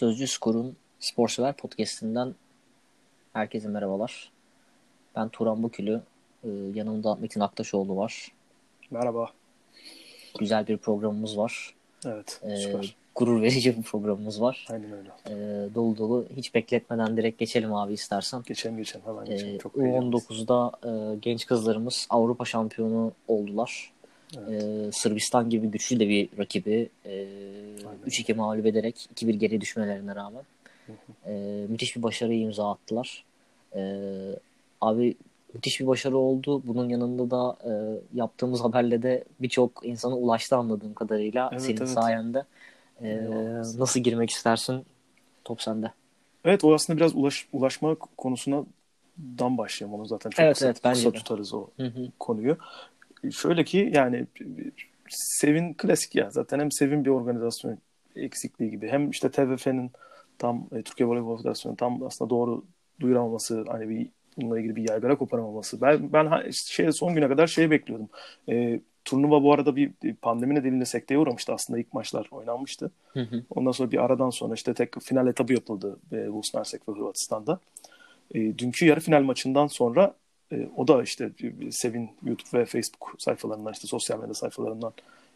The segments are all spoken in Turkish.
Sözcü Skor'un Sporsever Podcast'inden herkese merhabalar. Ben Turan Bukülü. Ee, yanımda Metin Aktaşoğlu var. Merhaba. Güzel bir programımız var. Evet, Ee, süper. gurur verici bir programımız var. Aynen öyle. Ee, dolu dolu. Hiç bekletmeden direkt geçelim abi istersen. Geçelim geçelim hemen Ee, geçelim. Çok heyecanlıyız. U19'da e, genç kızlarımız Avrupa şampiyonu oldular. Evet. Ee, Sırbistan gibi güçlü de bir rakibi e, Aynen. 3-2 mağlup ederek 2-1 geri düşmelerine rağmen e, müthiş bir başarıyı imza attılar. E, abi müthiş bir başarı oldu. Bunun yanında da e, yaptığımız haberle de birçok insana ulaştı anladığım kadarıyla Evet, senin evet. sayende. E, nasıl girmek istersin? Top sende. Evet o aslında biraz ulaş, ulaşma konusuna dan başlayalım onu zaten çok Evet, kısa, evet, kısa tutarız o Hı hı. konuyu. Şöyle ki yani Sevin klasik ya zaten hem Sevin bir organizasyon eksikliği gibi hem işte TVF'nin tam e, Türkiye Voleybol Federasyonu tam aslında doğru duyuramaması hani bir bununla ilgili bir yaygara koparamaması. Ben ben şey son güne kadar şey bekliyordum. E, turnuva bu arada bir pandemi nedeniyle sekteye uğramıştı aslında ilk maçlar oynanmıştı. Hı hı. Ondan sonra bir aradan sonra işte tek final etabı yapıldı e, Bosna Hersek ve Hırvatistan'da. E, dünkü yarı final maçından sonra e, o da işte Sevin YouTube ve Facebook sayfalarından işte sosyal medya sayfalarından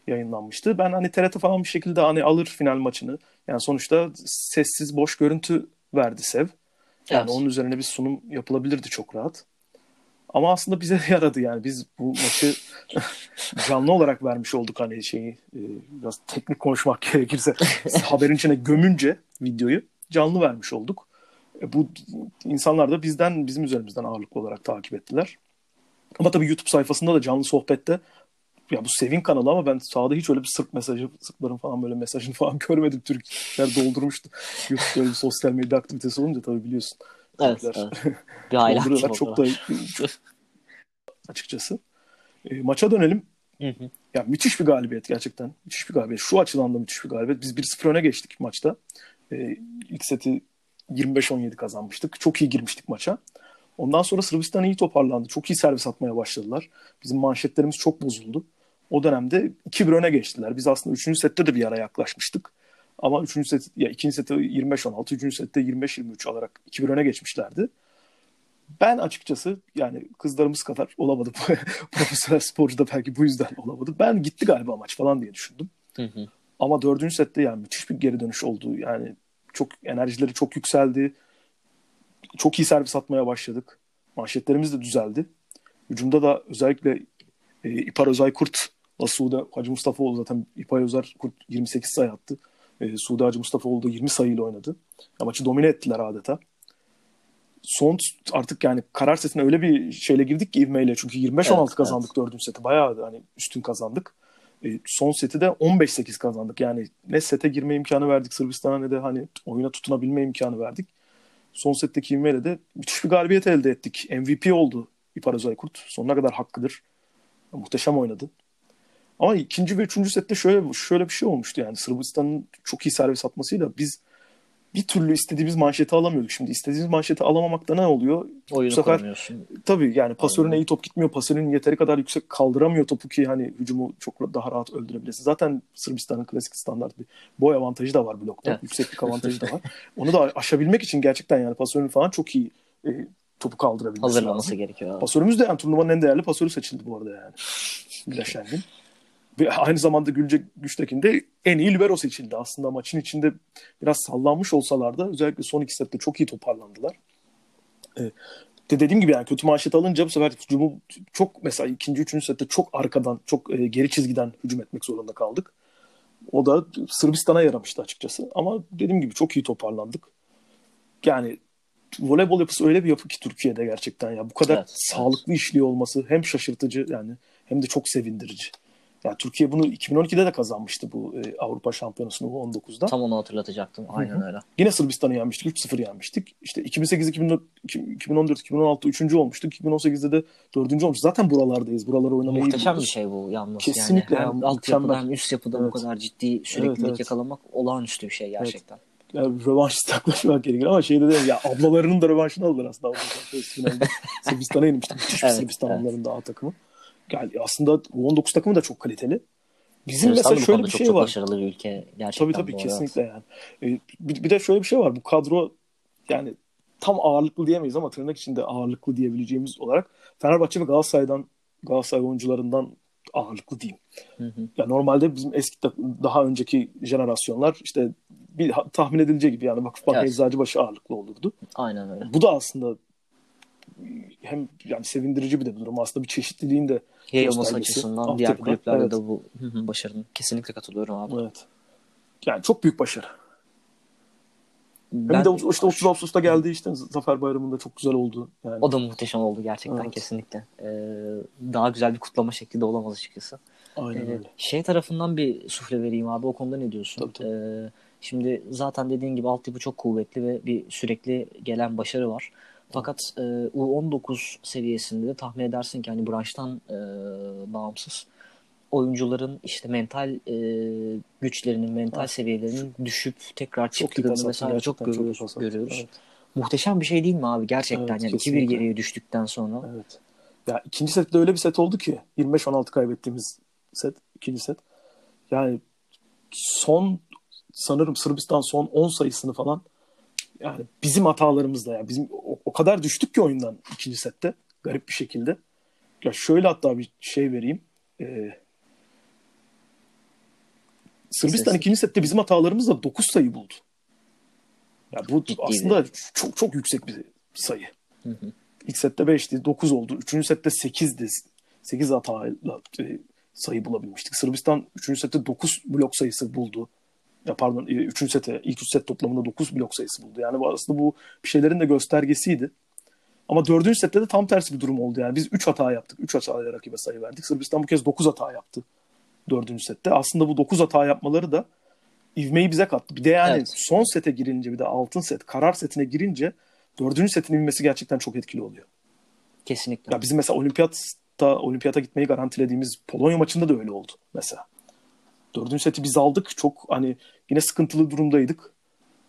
yayınlanmıştı. Ben hani TRT falan bir şekilde hani alır final maçını. Yani sonuçta sessiz boş görüntü verdi Sev. Yani Evet. onun üzerine bir sunum yapılabilirdi çok rahat. Ama aslında bize yaradı yani. Biz bu maçı canlı olarak vermiş olduk hani şeyi e, biraz teknik konuşmak gerekirse haberin içine gömünce videoyu canlı vermiş olduk. E, bu insanlar da bizden bizim üzerimizden ağırlıklı olarak takip ettiler. Ama tabii YouTube sayfasında da canlı sohbette ya bu Sevin kanalı ama ben sahada hiç öyle bir Sırp mesajı, Sırpların falan böyle mesajını falan görmedim. Türkler doldurmuştu. YouTube'da öyle bir sosyal medya aktivitesi olunca tabii biliyorsun. Evet, Türkler evet. Bir. Çok da açıkçası. E, maça dönelim. Hı hı. Ya müthiş bir galibiyet gerçekten. Müthiş bir galibiyet. Şu açıdan da müthiş bir galibiyet. Biz 1-0 öne geçtik maçta. Ee, ilk seti 25-17 kazanmıştık. Çok iyi girmiştik maça. Ondan sonra Sırbistan iyi toparlandı. Çok iyi servis atmaya başladılar. Bizim manşetlerimiz çok bozuldu. O dönemde 2-1 öne geçtiler. Biz aslında 3. sette de bir ara yaklaşmıştık. Ama 3. set ya 2. sette 25-16, 3. sette 25-23 alarak 2-1 öne geçmişlerdi. Ben açıkçası yani kızlarımız kadar olamadım. Profesyonel sporcu da belki bu yüzden olamadı. Ben gitti galiba maç falan diye düşündüm. Hı hı. Ama dördüncü sette yani müthiş bir geri dönüş oldu. Yani çok enerjileri çok yükseldi. Çok iyi servis atmaya başladık. Manşetlerimiz de düzeldi. Hücumda da özellikle e, İpar Özay Kurt, Suudi Hacı Mustafaoğlu zaten İpar Özay Kurt 28 sayı attı. E, Suudi Hacı Mustafaoğlu da 20 sayıyla oynadı. Ya, maçı domine ettiler adeta. Son artık yani karar setine öyle bir şeyle girdik ki ivmeyle. Çünkü 25-16 Evet, kazandık dördüncü seti. Bayağı hani üstün kazandık. E, son seti de 15-8 kazandık. Yani ne sete girme imkanı verdik Sırbistan'a ne de hani oyuna tutunabilme imkanı verdik. Son setteki ivmeyle de müthiş bir galibiyet elde ettik. MVP oldu İpar Özaykurt. Sonuna kadar hakkıdır. Muhteşem oynadı. Ama ikinci ve üçüncü sette şöyle şöyle bir şey olmuştu yani Sırbistan'ın çok iyi servis atmasıyla biz bir türlü istediğimiz manşeti alamıyorduk. Şimdi istediğimiz manşeti alamamakta ne oluyor? Oyunu Bu sefer-. Tabii yani pasörüne Aynen. iyi top gitmiyor. Pasörün yeteri kadar yüksek kaldıramıyor topu ki hani hücumu çok daha rahat öldürebilirsin. Zaten Sırbistan'ın klasik standart bir boy avantajı da var blokta. Evet. Yükseklik avantajı da var. Onu da aşabilemek için gerçekten yani pasörün falan çok iyi e, topu kaldırabilmesi Hazırlaması lazım. gerekiyor. abi. Pasörümüz de yani turnuvanın en değerli pasörü seçildi bu arada yani. Şengün. Ve aynı zamanda Gülce Güçtekin de en iyi libero seçildi. Aslında maçın içinde biraz sallanmış olsalar da özellikle son iki sette çok iyi toparlandılar. Ee, de dediğim gibi yani kötü manşet alınca bu sefer hücumu çok mesela ikinci, üçüncü sette çok arkadan, çok e, geri çizgiden hücum etmek zorunda kaldık. O da Sırbistan'a yaramıştı açıkçası. Ama dediğim gibi çok iyi toparlandık. Yani voleybol yapısı öyle bir yapı ki Türkiye'de gerçekten ya. Bu kadar Evet, sağlıklı işliyor olması hem şaşırtıcı yani hem de çok sevindirici. Yani Türkiye bunu 2012'de de kazanmıştı bu e, Avrupa Şampiyonası'nı bu 19'da. Tam onu hatırlatacaktım. Aynen öyle. Yine Sırbistan'ı yenmiştik. 3-0 yenmiştik. İşte 2008, 2014, 2014, 2016 3. olmuştuk. 2018'de de 4. olmuştuk. Zaten buralardayız. Buraları oynamayı Muhteşem bir şey bu yalnız. Kesinlikle yani. Hem ya, altyapıda mükemmel. hem üst yapıda bu Evet. kadar ciddi süreklilik Evet, evet. yakalamak olağanüstü bir şey gerçekten. Yani rövanşist yaklaşmak gerekir ama şeyde de ya ablalarının da rövanşını aldılar aslında. Sırbistan'a yenmiştik. Müthiş bir Evet, Sırbistan evet. onların da A takımı. Yani aslında U19 takımı da çok kaliteli. Bizim da mesela şöyle bir çok şey çok var. başarılı bir ülke gerçekten. Tabii tabii kesinlikle yani. Ee, bir, bir de şöyle bir şey var. Bu kadro yani tam ağırlıklı diyemeyiz ama tırnak içinde ağırlıklı diyebileceğimiz olarak Fenerbahçe ve Galatasaray'dan Galatasaray oyuncularından ağırlıklı diyeyim. Hı hı. Ya normalde bizim eski daha önceki jenerasyonlar işte bir tahmin edileceği gibi yani Vakıfbank Evet. Eczacıbaşı ağırlıklı olurdu. Aynen öyle. Bu da aslında hem yani sevindirici bir de bir durum. Aslında bir çeşitliliğin de Yayılması açısından diğer Altyapıda, kulüplerde evet. de bu başarının kesinlikle katılıyorum abi. evet. Yani çok büyük başarı. Hem Ben, bir de işte 30 Ağustos'ta geldi işte Zafer Bayramı'nda çok güzel oldu. Yani. o da muhteşem oldu gerçekten Evet. kesinlikle. Ee, daha güzel bir kutlama şekli de olamaz açıkçası. Aynen Ee, öyle. şey tarafından bir sufle vereyim abi o konuda ne diyorsun? Tabii, tabii. Ee, şimdi zaten dediğin gibi altyapı çok kuvvetli ve bir sürekli gelen başarı var. Fakat e, U19 seviyesinde de tahmin edersin ki hani branştan e, bağımsız oyuncuların işte mental e, güçlerinin, mental Evet. seviyelerinin düşüp tekrar çıktığını mesela çok gerçekten çok görüyoruz. görüyoruz. Evet. Muhteşem bir şey değil mi abi gerçekten? Evet, yani 2-1 kesinlikle. geriye düştükten sonra. Evet. Ya ikinci sette öyle bir set oldu ki 25-16 kaybettiğimiz set, ikinci set. Yani son sanırım Sırbistan son 10 sayısını falan yani bizim hatalarımızla yani bizim o, o kadar düştük ki oyundan ikinci sette garip bir şekilde. Ya şöyle hatta bir şey vereyim. Ee, Sırbistan İstatistik. ikinci sette bizim hatalarımızla 9 sayı buldu. Ya bu Ciddi aslında çok çok yüksek bir sayı. Hı hı. İlk sette 5'ti, 9 oldu. Üçüncü sette 8'di. 8 hatayla sayı bulabilmiştik. Sırbistan 3. sette 9 blok sayısı buldu. Pardon 3. sete ilk 3 set toplamında 9 blok sayısı buldu. Yani aslında bu bir şeylerin de göstergesiydi. Ama 4. sette de tam tersi bir durum oldu. Yani biz 3 hata yaptık. 3 hatayla rakibe sayı verdik. Sırbistan bu kez 9 hata yaptı. 4. sette. Aslında bu 9 hata yapmaları da ivmeyi bize kattı. Bir de yani Evet. son sete girince bir de altın set, karar setine girince 4. setin ivmesi gerçekten çok etkili oluyor. Kesinlikle. Ya bizim mesela olimpiyatta olimpiyata gitmeyi garantilediğimiz Polonya maçında da öyle oldu mesela. Dördüncü seti biz aldık. Çok hani yine sıkıntılı durumdaydık.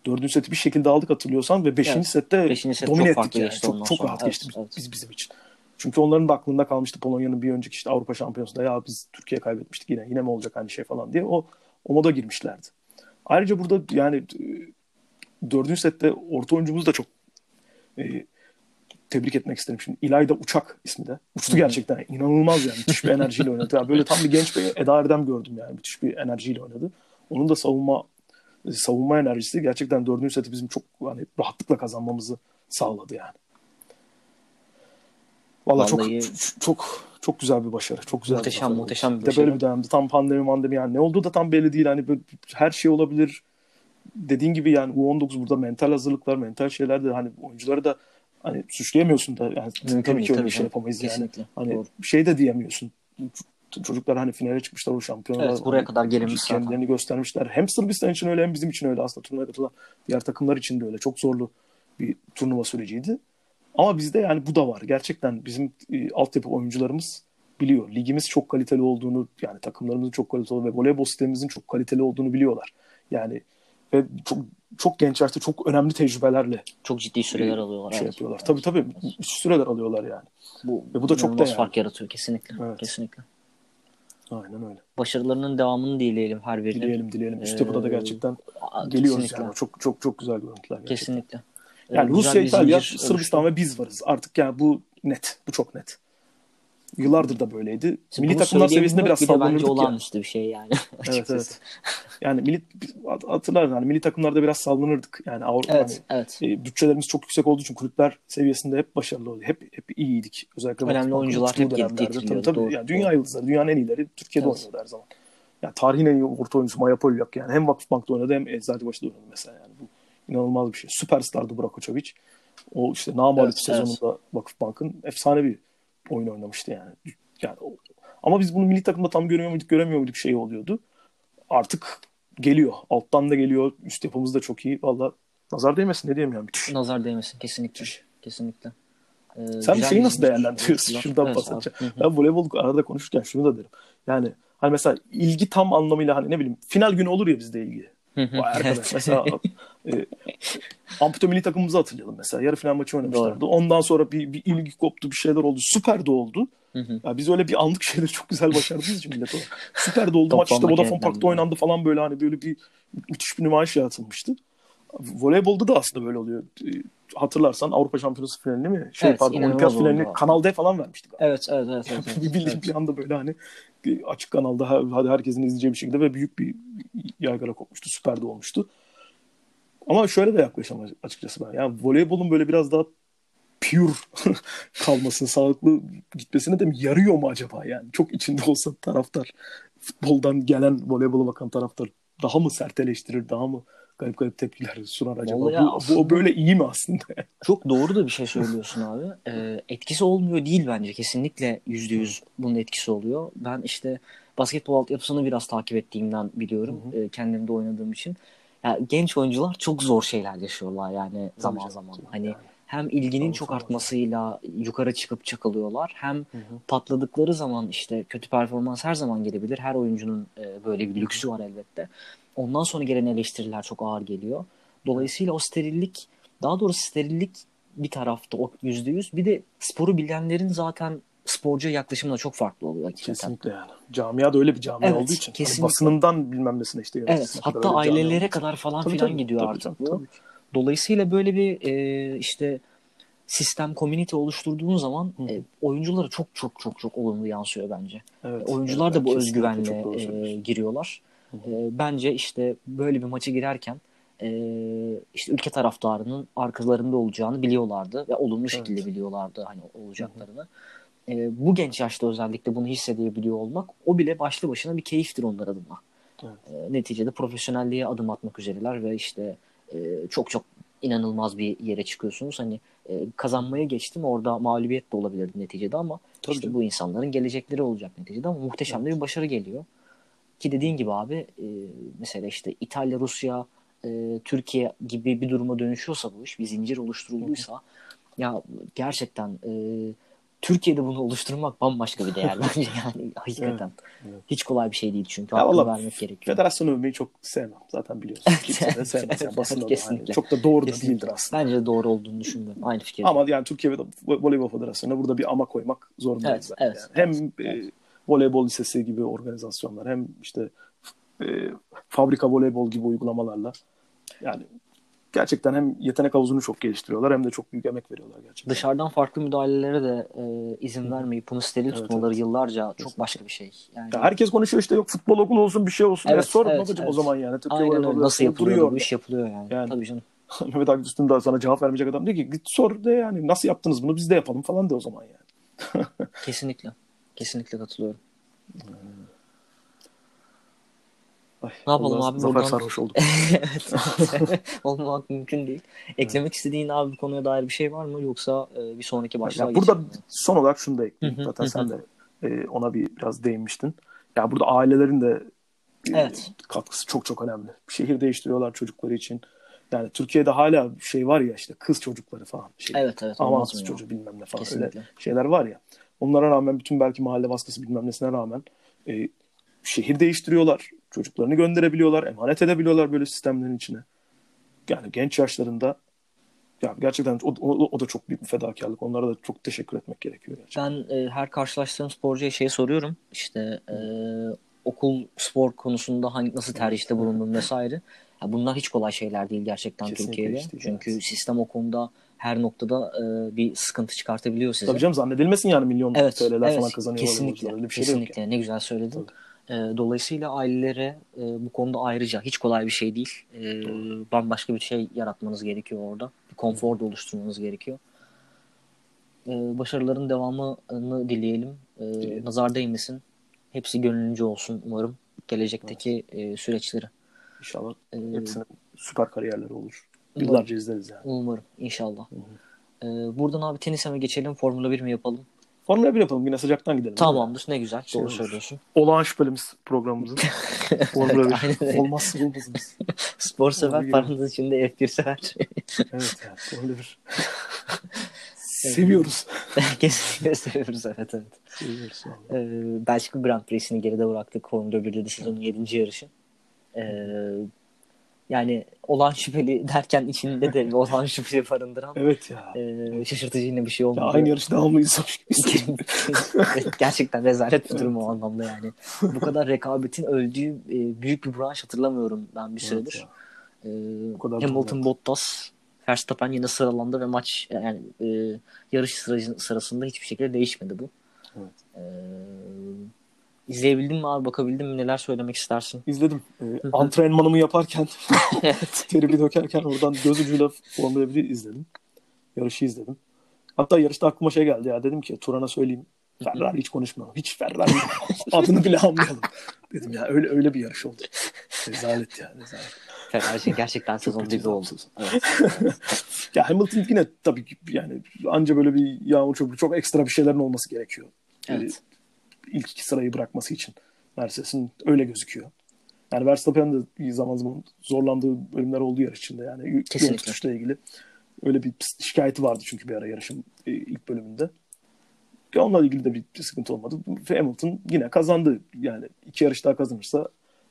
Dördüncü seti bir şekilde aldık hatırlıyorsan ve beşinci Evet. sette Beşinci set domine çok ettik yani. Çok, çok rahat Evet, geçti biz, evet. biz bizim için. Çünkü onların da aklında kalmıştı Polonya'nın bir önceki işte Avrupa Şampiyonası'nda ya biz Türkiye kaybetmiştik yine yine mi olacak aynı şey falan diye o o moda girmişlerdi. Ayrıca burada yani e, dördüncü sette orta oyuncumuz da çok e, tebrik etmek isterim şimdi. İlayda Uçak ismi de. Uçtu gerçekten. İnanılmaz yani. Müthiş bir enerjiyle oynadı. Yani böyle tam bir genç bir Eda Erdem gördüm yani. Müthiş bir enerjiyle oynadı. Onun da savunma savunma enerjisi gerçekten dördüncü seti bizim çok hani rahatlıkla kazanmamızı sağladı yani. Vallahi, Vallahi- çok çok çok güzel bir başarı. Çok güzel Muhteşem, bir başarı. muhteşem bir de başarı. böyle bir dönemde tam pandemi mandemi yani ne olduğu da tam belli değil. Hani böyle her şey olabilir. Dediğin gibi yani U19 burada mental hazırlıklar, mental şeyler de hani oyuncuları da hani suçlayamıyorsun da yani Mümkün tabii ki öyle bir şey yapamayız yani. Kesinlikle. Hani Doğru. şey de diyemiyorsun. Çocuklar hani finale çıkmışlar o şampiyonlar. Evet, buraya kadar gelinmiş zaten. Kendilerini göstermişler. Hem Sırbistan için öyle hem bizim için öyle aslında turnuvaya katılan diğer takımlar için de öyle. Çok zorlu bir turnuva süreciydi. Ama bizde yani bu da var. Gerçekten bizim e, altyapı oyuncularımız biliyor. Ligimiz çok kaliteli olduğunu yani takımlarımızın çok kaliteli olduğunu ve voleybol sistemimizin çok kaliteli olduğunu biliyorlar. Yani ve çok çok genç yaşta çok önemli tecrübelerle Çok ciddi süreler alıyorlar. şey evet. yapıyorlar. Tabii tabii süreler alıyorlar yani. Bu, Ve bu da çok değerli. fark yaratıyor kesinlikle. Evet. Kesinlikle. Aynen öyle. Başarılarının devamını dileyelim her birinin. Dileyelim dileyelim. Üst yapıda da Ee, gerçekten Aa, geliyoruz kesinlikle. yani. Çok çok çok güzel görüntüler gerçekten. Kesinlikle. Yani Ee, Rusya, İtalya, Sırbistan ve biz varız. Artık yani bu net. Bu çok net. Yıllardır da böyleydi. Şimdi milli takımlar seviyesinde biraz bence sallanırdık ya. olağanüstü bir şey yani. Evet evet. Yani milli hatırlar yani milli takımlarda biraz sallanırdık. Yani Avrupa Evet, evet. hani, e, bütçelerimiz çok yüksek olduğu için kulüpler seviyesinde hep başarılı oldu. Hep hep iyiydik. Özellikle Önemli oyuncular hep dönemlerde. Tabii, tabii. doğru, Yani dünya doğru. yıldızları, dünyanın en iyileri Türkiye'de Evet. oynuyordu her zaman. Yani tarihin en iyi orta oyuncusu Maya Polyak yani hem Vakıfbank'ta oynadı hem Eczacıbaşı'da oynadı mesela yani bu inanılmaz bir şey. Süperstardı Burak Koçoviç. O işte namalip Evet, sezonunda Vakıfbank'ın efsane bir oyun oynamıştı yani. Yani ama biz bunu milli takımda tam görüyor muyduk, göremiyor muyduk şey oluyordu. Artık geliyor. Alttan da geliyor. Üst yapımız da çok iyi. Valla nazar değmesin ne diyeyim yani. Müthiş. Nazar değmesin kesinlikle. Müthiş. Kesinlikle. Ee, Sen şeyi nasıl değerlendiriyorsun? oluştular. Şuradan Evet hı. Ben voleybol arada konuşurken şunu da derim. Yani hani mesela ilgi tam anlamıyla hani ne bileyim final günü olur ya bizde ilgi. Vay arkadaş. Mesela e, ampute milli takımımızı hatırlayalım mesela. Yarı final maçı oynamışlardı. Ondan sonra bir, bir ilgi koptu bir şeyler oldu. Süper de oldu. Hı hı. Ya biz öyle bir anlık şeyleri çok güzel başardığımız için millet olarak. Süper de oldu maç işte Vodafone Park'ta oynandı falan böyle hani böyle bir müthiş bir nümayiş yaratılmıştı. Voleybolda da aslında böyle oluyor. Hatırlarsan Avrupa Şampiyonası finalini mi? Şey Evet, pardon Olimpiyat finalini oldu. Kanal D falan vermiştik. Evet, evet, evet. evet, evet. bir bildiğin bir anda böyle hani açık kanalda ha- hadi herkesin izleyeceği bir şekilde ve büyük bir yaygara kopmuştu. Süper de olmuştu. Ama şöyle de yaklaşamam açıkçası ben. Yani voleybolun böyle biraz daha pure kalmasını, sağlıklı gitmesine de mi yarıyor mu acaba yani? Çok içinde olsa taraftar, futboldan gelen voleybola bakan taraftar daha mı sert eleştirir, daha mı garip garip tepkiler sunar acaba? Vallahi Bu, aslında- bu böyle iyi mi aslında? Çok doğru da bir şey söylüyorsun abi. Ee, etkisi olmuyor değil bence. Kesinlikle yüzde yüz bunun etkisi oluyor. Ben işte basketbol altyapısını biraz takip ettiğimden biliyorum. Hı Ee, kendimde oynadığım için. Ya, genç oyuncular çok zor şeyler yaşıyorlar yani zaman zaman. Hani yani. Hem ilginin Tabii, çok tabii. artmasıyla yukarı çıkıp çakılıyorlar. Hem Hı hı. patladıkları zaman işte kötü performans her zaman gelebilir. Her oyuncunun e, böyle bir lüksü var elbette. Ondan sonra gelen eleştiriler çok ağır geliyor. Dolayısıyla o sterillik, daha doğrusu sterillik bir tarafta o yüzde yüz. Bir de sporu bilenlerin zaten sporcuya yaklaşımı da çok farklı oluyor hakikaten. Kesinlikle yani. Camia da öyle bir camia Evet, olduğu için. Hani basınından bilmem nesine işte. Evet, hatta ailelere kadar falan Tabii, filan tabii, gidiyor tabii artık tabii ki. Dolayısıyla böyle bir e, işte sistem, community oluşturduğun zaman Hı. e, oyunculara çok çok çok çok olumlu yansıyor bence. Evet, Oyuncular evet, da bu özgüvenle e, giriyorlar. Hı E, bence işte böyle bir maça girerken e, işte ülke taraftarının arkalarında olacağını biliyorlardı ve olumlu şekilde biliyorlardı hani olacaklarını. E, bu genç yaşta özellikle bunu hissedebiliyor olmak o bile başlı başına bir keyiftir onlar adına. Evet. E, neticede profesyonelliğe adım atmak üzereler ve işte e, çok çok inanılmaz bir yere çıkıyorsunuz. Hani e, kazanmaya geçtim orada mağlubiyet de olabilirdi neticede ama Tabii işte canım. bu insanların gelecekleri olacak neticede ama muhteşem de bir başarı geliyor. Ki dediğin gibi abi e, mesela işte İtalya, Rusya, e, Türkiye gibi bir duruma dönüşüyorsa bu iş bir zincir oluşturulduysa ya gerçekten e, Türkiye'de bunu oluşturmak bambaşka bir değer bence yani hakikaten. evet. Hiç kolay bir şey değil çünkü Ya hakkını vermek gerekiyor. Federasyon övmeyi çok sevmem. Zaten biliyorsun. Kimse de sevmez. Yani Evet, da hani çok da doğru da Kesinlikle. değildir aslında. Bence de doğru olduğunu düşünmüyorum. Aynı fikirdeyim. Ama yani Türkiye Voleybol Federasyonu'na burada bir ama koymak zorundayız. Evet, evet, yani. Hem e, voleybol lisesi gibi organizasyonlar hem işte e, fabrika voleybol gibi uygulamalarla yani gerçekten hem yetenek havuzunu çok geliştiriyorlar hem de çok büyük emek veriyorlar gerçekten. Dışarıdan farklı müdahalelere de e, izin vermeyip bunu steril Evet, tutmaları evet. yıllarca çok başka bir şey. Yani Ya herkes konuşuyor işte yok futbol okulu olsun bir şey olsun. Evet, ya sorun evet, evet. o zaman yani. Türkiye aynen öyle. Nasıl yapılıyor duruyor bu iş yapılıyor yani. Yani. Tabii canım. Mehmet Akif Üstün daha sana cevap vermeyecek adam diyor ki git sor de yani nasıl yaptınız bunu biz de yapalım falan de o zaman yani. Kesinlikle. Kesinlikle katılıyorum. Ay, Ne yapalım abi Zafer buradan? sarhoş olduk. evet. Olmamak mümkün değil. Eklemek istediğin abi bu konuya dair bir şey var mı? Yoksa e, bir sonraki başlığa Ya burada geçelim son olarak şunu da ekleyeyim. Zaten sen de e, ona bir biraz değinmiştin. Ya burada ailelerin de e, Evet. katkısı çok çok önemli. Şehir değiştiriyorlar çocukları için. Yani Türkiye'de hala şey var ya işte kız çocukları falan. Şey, Evet evet. Amansız çocuğu bilmem ne falan Kesinlikle. öyle şeyler var ya. Onlara rağmen bütün belki mahalle baskısı bilmem nesine rağmen e, şehir değiştiriyorlar. Çocuklarını gönderebiliyorlar. Emanet edebiliyorlar böyle sistemlerin içine. Yani genç yaşlarında ya gerçekten o, o, o da çok büyük bir fedakarlık. Onlara da çok teşekkür etmek gerekiyor gerçekten. Ben e, her karşılaştığım sporcuya şey soruyorum. İşte e, okul spor konusunda hangi nasıl tercihte bulundun vesaire. Ya bunlar hiç kolay şeyler değil gerçekten Kesinlikle Türkiye'de. değil, Çünkü evet. sistem o konuda her noktada e, bir sıkıntı çıkartabiliyor size. Tabii canım zannedilmesin yani milyon Evet, TL'ler evet, falan kazanıyorlar. kesinlikle, şey kesinlikle. yani. Ne güzel söyledin. E, dolayısıyla ailelere e, bu konuda ayrıca hiç kolay bir şey değil. E, bambaşka bir şey yaratmanız gerekiyor orada. Bir konfor da oluşturmanız gerekiyor. E, başarıların devamını dileyelim. E, Dileyelim. nazar değmesin. Hepsi gönlünce olsun umarım. Gelecekteki e, süreçleri. İnşallah E, hepsinin süper kariyerleri olur. Yıllarca izleriz yani. umarım inşallah. E, buradan abi tenise mi geçelim, Formula 1 mi yapalım? Formula 1 yapalım. Yine sıcaktan gidelim. Tamamdır. Ne güzel. Şey Doğru olur. söylüyorsun. Olağan şüphelimiz programımızın. Formula Evet, aynen 1. öyle. Olmazsa olmazımız. Spor sever, Formula 1. parantez içinde F1 sever. evet yani Formula 1. Seviyoruz. Kesinlikle seviyoruz evet evet. Seviyoruz vallahi. Ee, Belçika Grand Prix'sini geride bıraktık. Formula 1'de de sezonun 7. yarışı. Ee, Yani olan şüpheli derken içinde de olan şüpheli barındıran Evet ya. e, şaşırtıcı yine bir şey ya olmadı. aynı yarış devamlı izlemiş gibi. Gerçekten rezalet bir durum o anlamda yani. Bu kadar rekabetin öldüğü e, büyük bir branş hatırlamıyorum ben bir süredir. ya. E, Hamilton. Bottas, Verstappen yine sıralandı ve maç yani e, yarış sıracı- sırasında hiçbir şekilde değişmedi bu. Evet. E, izleyebildin mi abi bakabildin mi neler söylemek istersin? İzledim. Ee, antrenmanımı yaparken terimi dökerken oradan göz ucuyla Formula 1'i izledim. Yarışı izledim. Hatta yarışta aklıma şey geldi ya dedim ki Turan'a söyleyeyim. Ferrari hiç konuşmayalım. Hiç Ferrari adını bile anlayalım. Dedim ya öyle öyle bir yarış oldu. Rezalet ya rezalet. Ferrari gerçekten sezon dibi oldu. Evet. Ya Hamilton yine tabii ki yani anca böyle bir yağmur çok çok ekstra bir şeylerin olması gerekiyor. Evet. İlk iki sırayı bırakması için. Mercedes'in öyle gözüküyor. Yani Verstappen de zaman zaman zorlandığı bölümler oldu yarış içinde. Yani yol Kesinlikle. tutuşla ilgili. Öyle bir şikayeti vardı çünkü bir ara yarışın e, ilk bölümünde. Onunla ilgili de bir, sıkıntı olmadı. Hamilton yine kazandı. Yani iki yarış daha kazanırsa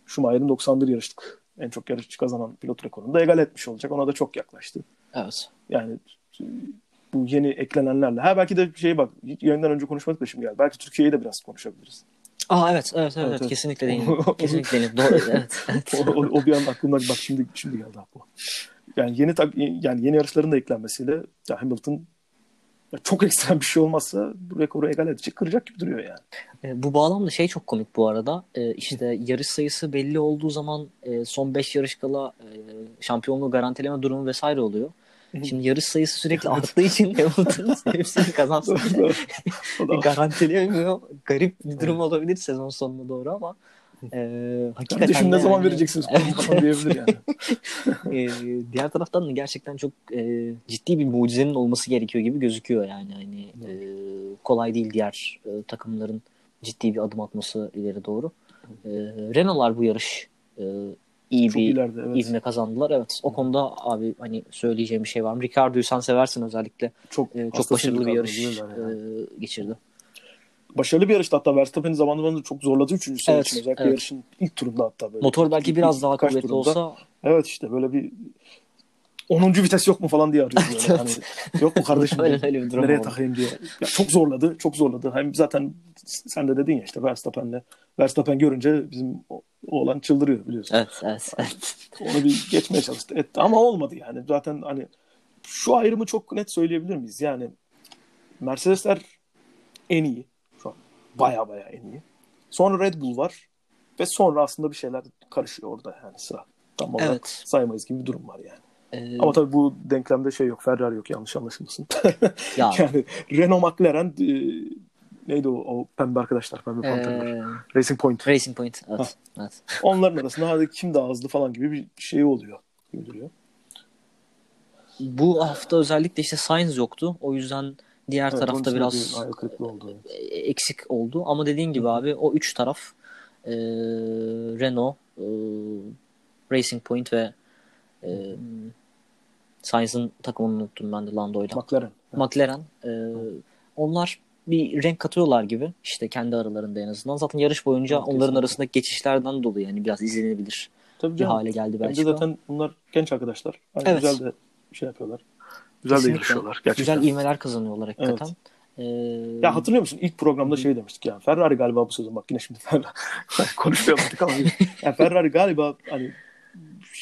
Schumacher'in 91 yarışlık en çok yarış kazanan pilot rekorunu da egal etmiş olacak. Ona da çok yaklaştı. Evet. Yani e, bu yeni eklenenlerle. Ha belki de şey bak yayından önce konuşmadık da şimdi geldi. Belki Türkiye'yi de biraz konuşabiliriz. Aa evet evet evet, evet, evet. kesinlikle değil. kesinlikle değil. Doğru evet. evet. O, o, o bir an aklımda bak şimdi şimdi geldi aklıma. Yani yeni tak, yani yeni yarışların da eklenmesiyle ya Hamilton ya çok ekstrem bir şey olmazsa bu rekoru egal edecek, kıracak gibi duruyor yani. E, Bu bağlamda şey çok komik bu arada. E, işte yarış sayısı belli olduğu zaman e, son 5 yarış kala e, şampiyonluğu garantileme durumu vesaire oluyor. Şimdi yarış sayısı sürekli arttığı için Hamilton hepsini kazansın garantileyemiyor. Garip bir durum olabilir sezon sonuna doğru ama e, hakikaten Kardeşim ne de zaman yani- vereceksiniz Evet. diyebilir yani. E, diğer taraftan da gerçekten çok e, ciddi bir mucizenin olması gerekiyor gibi gözüküyor yani. Hani e, kolay değil diğer e, takımların ciddi bir adım atması ileri doğru. E, Renault'lar bu yarış e, iyi Çok bir ileride evet. ivme kazandılar. Evet. O konuda abi hani söyleyeceğim bir şey var mı? Ricardo'yu sen seversin özellikle. Çok, E, çok başarılı bir yarış yani. e, geçirdi. Başarılı bir yarıştı hatta Verstappen'i zaman zaman da çok zorladı üçüncü sene Evet, için. Özellikle evet. yarışın ilk turunda hatta böyle. Motor belki İlk- biraz daha kuvvetli turunda. olsa Evet işte böyle bir 10. vites yok mu falan diye arıyoruz böyle. Hani, yok mu kardeşim? öyle öyle bir durum Nereye oldu. takayım diye. Ya çok zorladı, çok zorladı. Hem zaten sen de dedin ya işte Verstappen'le. Verstappen görünce bizim o- oğlan çıldırıyor biliyorsun. Evet, evet, evet. Onu bir geçmeye çalıştı. Etti. Ama olmadı yani. Zaten hani şu ayrımı çok net söyleyebilir miyiz? Yani Mercedesler en iyi. Şu an baya baya en iyi. Sonra Red Bull var. Ve sonra aslında bir şeyler karışıyor orada yani sıra. Tam olarak Evet. saymayız gibi bir durum var yani. Ee, Ama tabii bu denklemde şey yok. Ferrari yok yanlış anlaşılmasın. ya, yani Renault McLaren e, neydi o, o pembe arkadaşlar pembe panterler. e, Racing Point. Racing Point. Evet. evet. Onların arasında hadi kim daha hızlı falan gibi bir şey oluyor. Duruyor. Bu hafta özellikle işte Sainz yoktu. O yüzden diğer Evet, tarafta biraz bir oldu. e, eksik oldu. Ama dediğin gibi abi o üç taraf e, Renault, e, Racing Point ve e, Sainz'ın takımını unuttum ben de Lando'yla. McLaren. McLaren. e, onlar bir renk katıyorlar gibi işte kendi aralarında en azından. Zaten yarış boyunca Evet, onların kesinlikle. arasındaki geçişlerden dolayı yani biraz izlenebilir Tabii bir canım. hale geldi Belçika. zaten bunlar genç arkadaşlar. Hani Evet. Güzel de şey yapıyorlar. Güzel Kesinlikle. de yarışıyorlar gerçekten. Güzel ivmeler kazanıyorlar hakikaten. Ee, Ya hatırlıyor musun? İlk programda şey demiştik ya. Ferrari galiba bu sezon bak yine şimdi Ferrari konuşuyorduk ama ya Ferrari galiba hani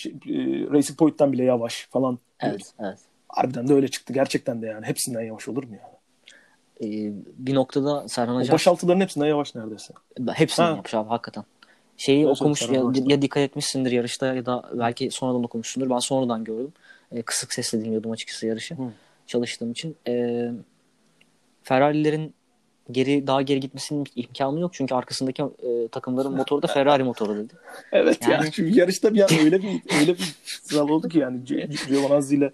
şey, e, Racing Point'ten bile yavaş falan. evet, evet. Harbiden de öyle çıktı. Gerçekten de yani. Hepsinden yavaş olur mu ya? Ee, bir noktada Serhan O Acar başaltıların hepsinden yavaş neredeyse. hepsini Ha. yapmış abi hakikaten. Şeyi Evet, okumuş ya, ya dikkat etmişsindir yarışta ya da belki sonradan okumuşsundur. Ben sonradan gördüm. Ee, kısık sesle dinliyordum açıkçası yarışı. Hı. Çalıştığım için. Ee, Ferrari'lerin geri daha geri gitmesinin imkanı yok. Çünkü arkasındaki e, takımların motoru da Ferrari motoru dedi. Evet Yani- yani. Çünkü yarışta bir an öyle bir öyle bir sınav oldu ki yani Giovinazzi ile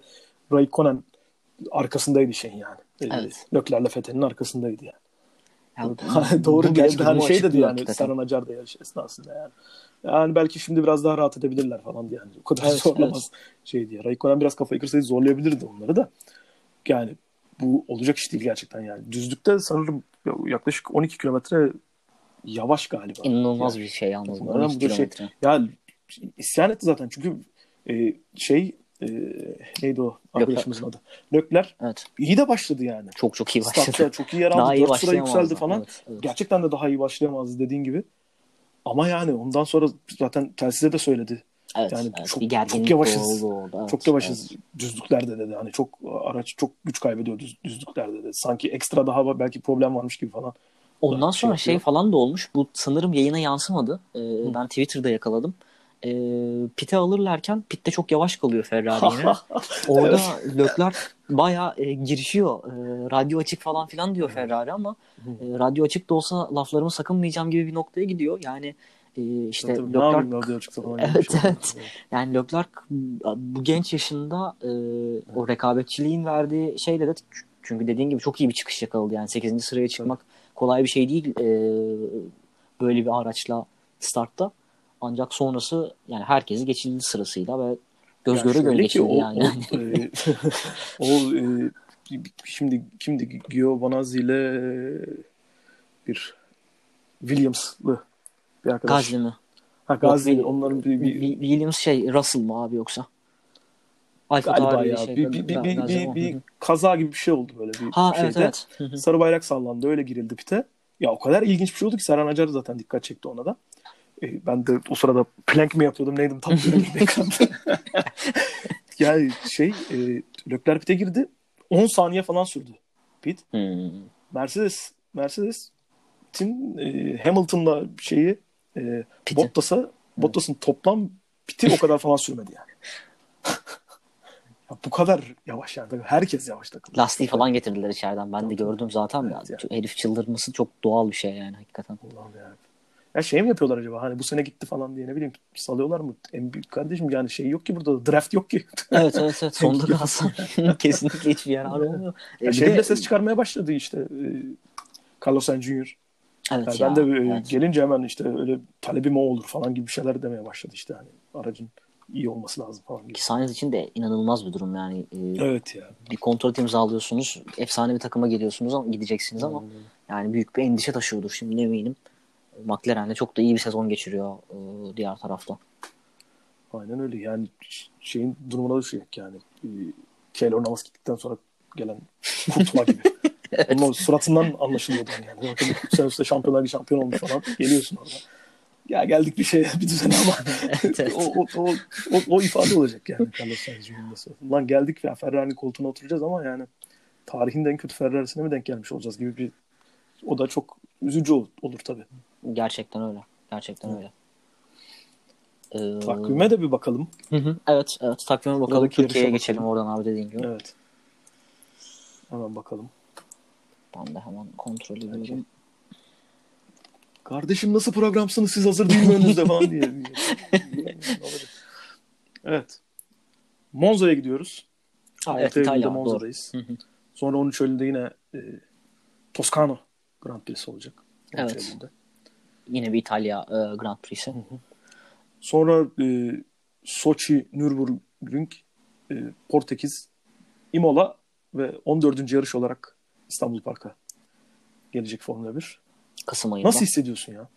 Raikkonen arkasındaydı şeyin yani. Ee, Evet. Leclerc'le Vettel'in arkasındaydı yani. Yani Doğru bu geldi. Hani şey dedi yani. Serhan Acar da yarış esnasında yani. Yani belki şimdi biraz daha rahat edebilirler falan diye. Yani. O kadar Evet, zorlamaz şey diye. Raikkonen biraz kafayı kırsaydı zorlayabilirdi onları da. Yani bu olacak iş değil gerçekten yani. Düzlükte sanırım yaklaşık 12 kilometre yavaş galiba. İnanılmaz Yani. bir şey yalnız. bu, Takımlardan 12 bu da şey- kilometre. Ya isyan etti zaten çünkü e, şey e, neydi o arkadaşımızın adı? Lökler Evet. iyi de başladı yani. Çok çok iyi başladı. Startta çok iyi yer Daha aldı. iyi 4 sıra yükseldi falan. Evet, evet. Gerçekten de daha iyi başlayamazdı dediğin gibi. Ama yani ondan sonra zaten telsize de söyledi. Evet, Yani evet. çok- bir gerginlik çok yavaşız. oldu orada. Evet, çok yavaşız evet. düzlüklerde dedi. Hani çok araç çok güç kaybediyor düz, düzlüklerde dedi. Sanki ekstra daha belki problem varmış gibi falan. Ondan şey sonra şey yapıyor. falan da olmuş. Bu sanırım yayına yansımadı. Ee, ben Twitter'da yakaladım. Ee, pite alırlarken pitte çok yavaş kalıyor Ferrari yine. Orada Leclerc bayağı e, girişiyor. E, radyo açık falan filan diyor Ferrari ama e, radyo açık da olsa laflarımı sakınmayacağım gibi bir noktaya gidiyor. Yani e, işte Tabii, Leclerc çıksa falan. Evet, şey. evet. yani Leclerc bu genç yaşında e, o rekabetçiliğin verdiği şeyle de çünkü dediğin gibi çok iyi bir çıkış yakaladı. Yani 8. sıraya çıkmak kolay bir şey değil e, böyle bir araçla startta. Ancak sonrası yani herkesi geçildi sırasıyla ve göz Ya göre göre geçildi o, yani. O, e, o e, şimdi kimdi Giovanazzi ile e, bir Williams'lı bir arkadaş. Gazli mi? Ha, Gazi Yok, onların bir, bir, Wi- Williams şey Russell mı abi yoksa? Alfa galiba ya şey, bir, bir, bir, bir, Gazli bir, bir kaza gibi bir şey oldu böyle bir Ha şeyde. evet evet. Sarı bayrak sallandı öyle girildi pite. Ya o kadar ilginç bir şey oldu ki Serhan Acar zaten dikkat çekti ona da. E, ben de o sırada plank mi yapıyordum neydim tam ekranda. yani şey e, Leclerc pite girdi 10 saniye falan sürdü pit. Hmm. Mercedes Mercedes Tim e, Hamilton'la şeyi e, Piti. Bottas'a Bottas'ın toplam piti o kadar falan sürmedi yani. ya bu kadar yavaş yani. Herkes yavaş takıldı. Lastiği falan getirdiler içeriden. Ben de gördüm zaten. Evet ya. ya. Herif çıldırması çok doğal bir şey yani hakikaten. Allah'ım ya. Ya şey mi yapıyorlar acaba? Hani bu sene gitti falan diye ne bileyim salıyorlar mı? En büyük kardeşim yani şey yok ki burada draft yok ki. Evet evet evet. Sonunda kalsan kesinlikle hiçbir yararı olmuyor. E, Ya bir şey de- bile ses çıkarmaya başladı işte. E, Carlos Sainz Jr. Evet Yani ya. ben de evet. gelince hemen işte öyle talebim o olur falan gibi şeyler demeye başladı işte hani aracın iyi olması lazım falan gibi. Ki Sainz için de inanılmaz bir durum yani. E, Evet ya. bir kontrat imzalıyorsunuz. Efsane bir takıma geliyorsunuz ama gideceksiniz ama yani büyük bir endişe taşıyordur şimdi eminim. McLaren de çok da iyi bir sezon geçiriyor e, diğer tarafta. Aynen öyle yani şeyin durumuna düşecek yani. E, Keylor Navas gittikten sonra gelen kurtulma gibi. Onun o suratından anlaşılıyordu yani. Bakın sen üstte şampiyonlar Ligi şampiyon olmuş falan. Geliyorsun orada. Ya geldik bir şeye bir düzene ama Evet, evet. o, o, o, o, o ifade olacak yani Carlos Sainz Jr.'sı. Lan geldik ya Ferrari'nin koltuğuna oturacağız ama yani tarihin en kötü Ferrari'sine mi denk gelmiş olacağız gibi bir o da çok üzücü ol- olur tabii. Gerçekten öyle. Gerçekten öyle. Ee, Takvime de bir bakalım. Hı hı. Evet, evet. Takvime bakalım. Buradaki Türkiye'ye geçelim oradan abi dediğin gibi. Evet. Hemen bakalım. Ben de hemen kontrol ediyorum. Kardeşim nasıl programsınız siz hazır değil mi önünüzde falan diye. evet. Monza'ya gidiyoruz. 6 evet, İtalya. Doğru. Monza'dayız. Hı. Sonra 13 Eylül'de yine e, Toscano Grand Prix'si olacak. 13 Evet. Eylül'de. Yine bir İtalya e, Grand Prix'si. Sonra e, Soçi, Nürburgring, e, Portekiz, Imola ve 14. yarış olarak İstanbul Park'a gelecek Formula 1. Kasım ayında. Nasıl hissediyorsun ya?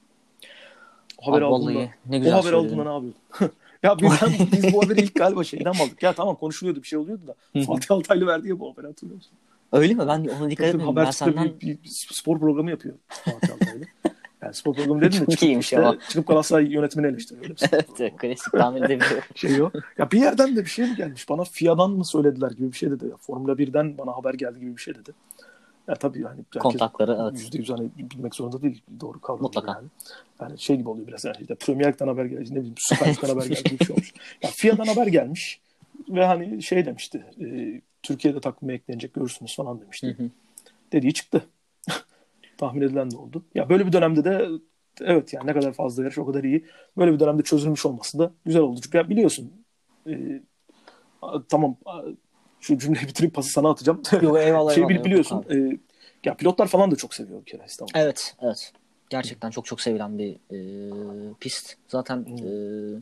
O Abi haberi vallahi aldığında, ne o güzel haberi söyledin. aldığında ne yapıyordun? ya biz, biz bu haberi ilk galiba şeyden aldık? Ya tamam konuşuluyordu bir şey oluyordu da. Fatih Altaylı verdi ya bu haberi hatırlıyor musun? Öyle mi? Ben ona dikkat etmedim. Ben Habertürk'te senden bir, bir spor programı yapıyor Fatih Altaylı. Yani spor programı dedim de çıkıp, işte, ama. çıkıp Galatasaray yönetimini eleştiriyor. Evet, klasik tahmin edebiliyorum. şey o. Ya bir yerden de bir şey mi gelmiş? Bana FIA'dan mı söylediler gibi bir şey dedi. Formula 1'den bana haber geldi gibi bir şey dedi. Ya tabii hani herkes Kontakları evet. yüzde yüz hani bilmek zorunda değil doğru kavram. Mutlaka. Yani. yani şey gibi oluyor biraz yani işte Premier Lig'den haber geldi ne bileyim Süper Lig'den haber geldi bir şey olmuş. Ya FIA'dan haber gelmiş ve hani şey demişti e, Türkiye'de takvime eklenecek görürsünüz falan demişti. Hı hı. Dediği çıktı. Tahmin edilen de oldu. Ya böyle bir dönemde de evet yani ne kadar fazla yarış o kadar iyi. Böyle bir dönemde çözülmüş olması da güzel oldu. Çünkü ya biliyorsun e, tamam şu cümleyi bitirip pası sana atacağım. Yok eyvallah. şey eyvallah, bil- yok biliyorsun. abi. e, ya pilotlar falan da çok seviyor bir kere İstanbul. Evet, evet. Gerçekten çok çok sevilen bir e, pist. Zaten e,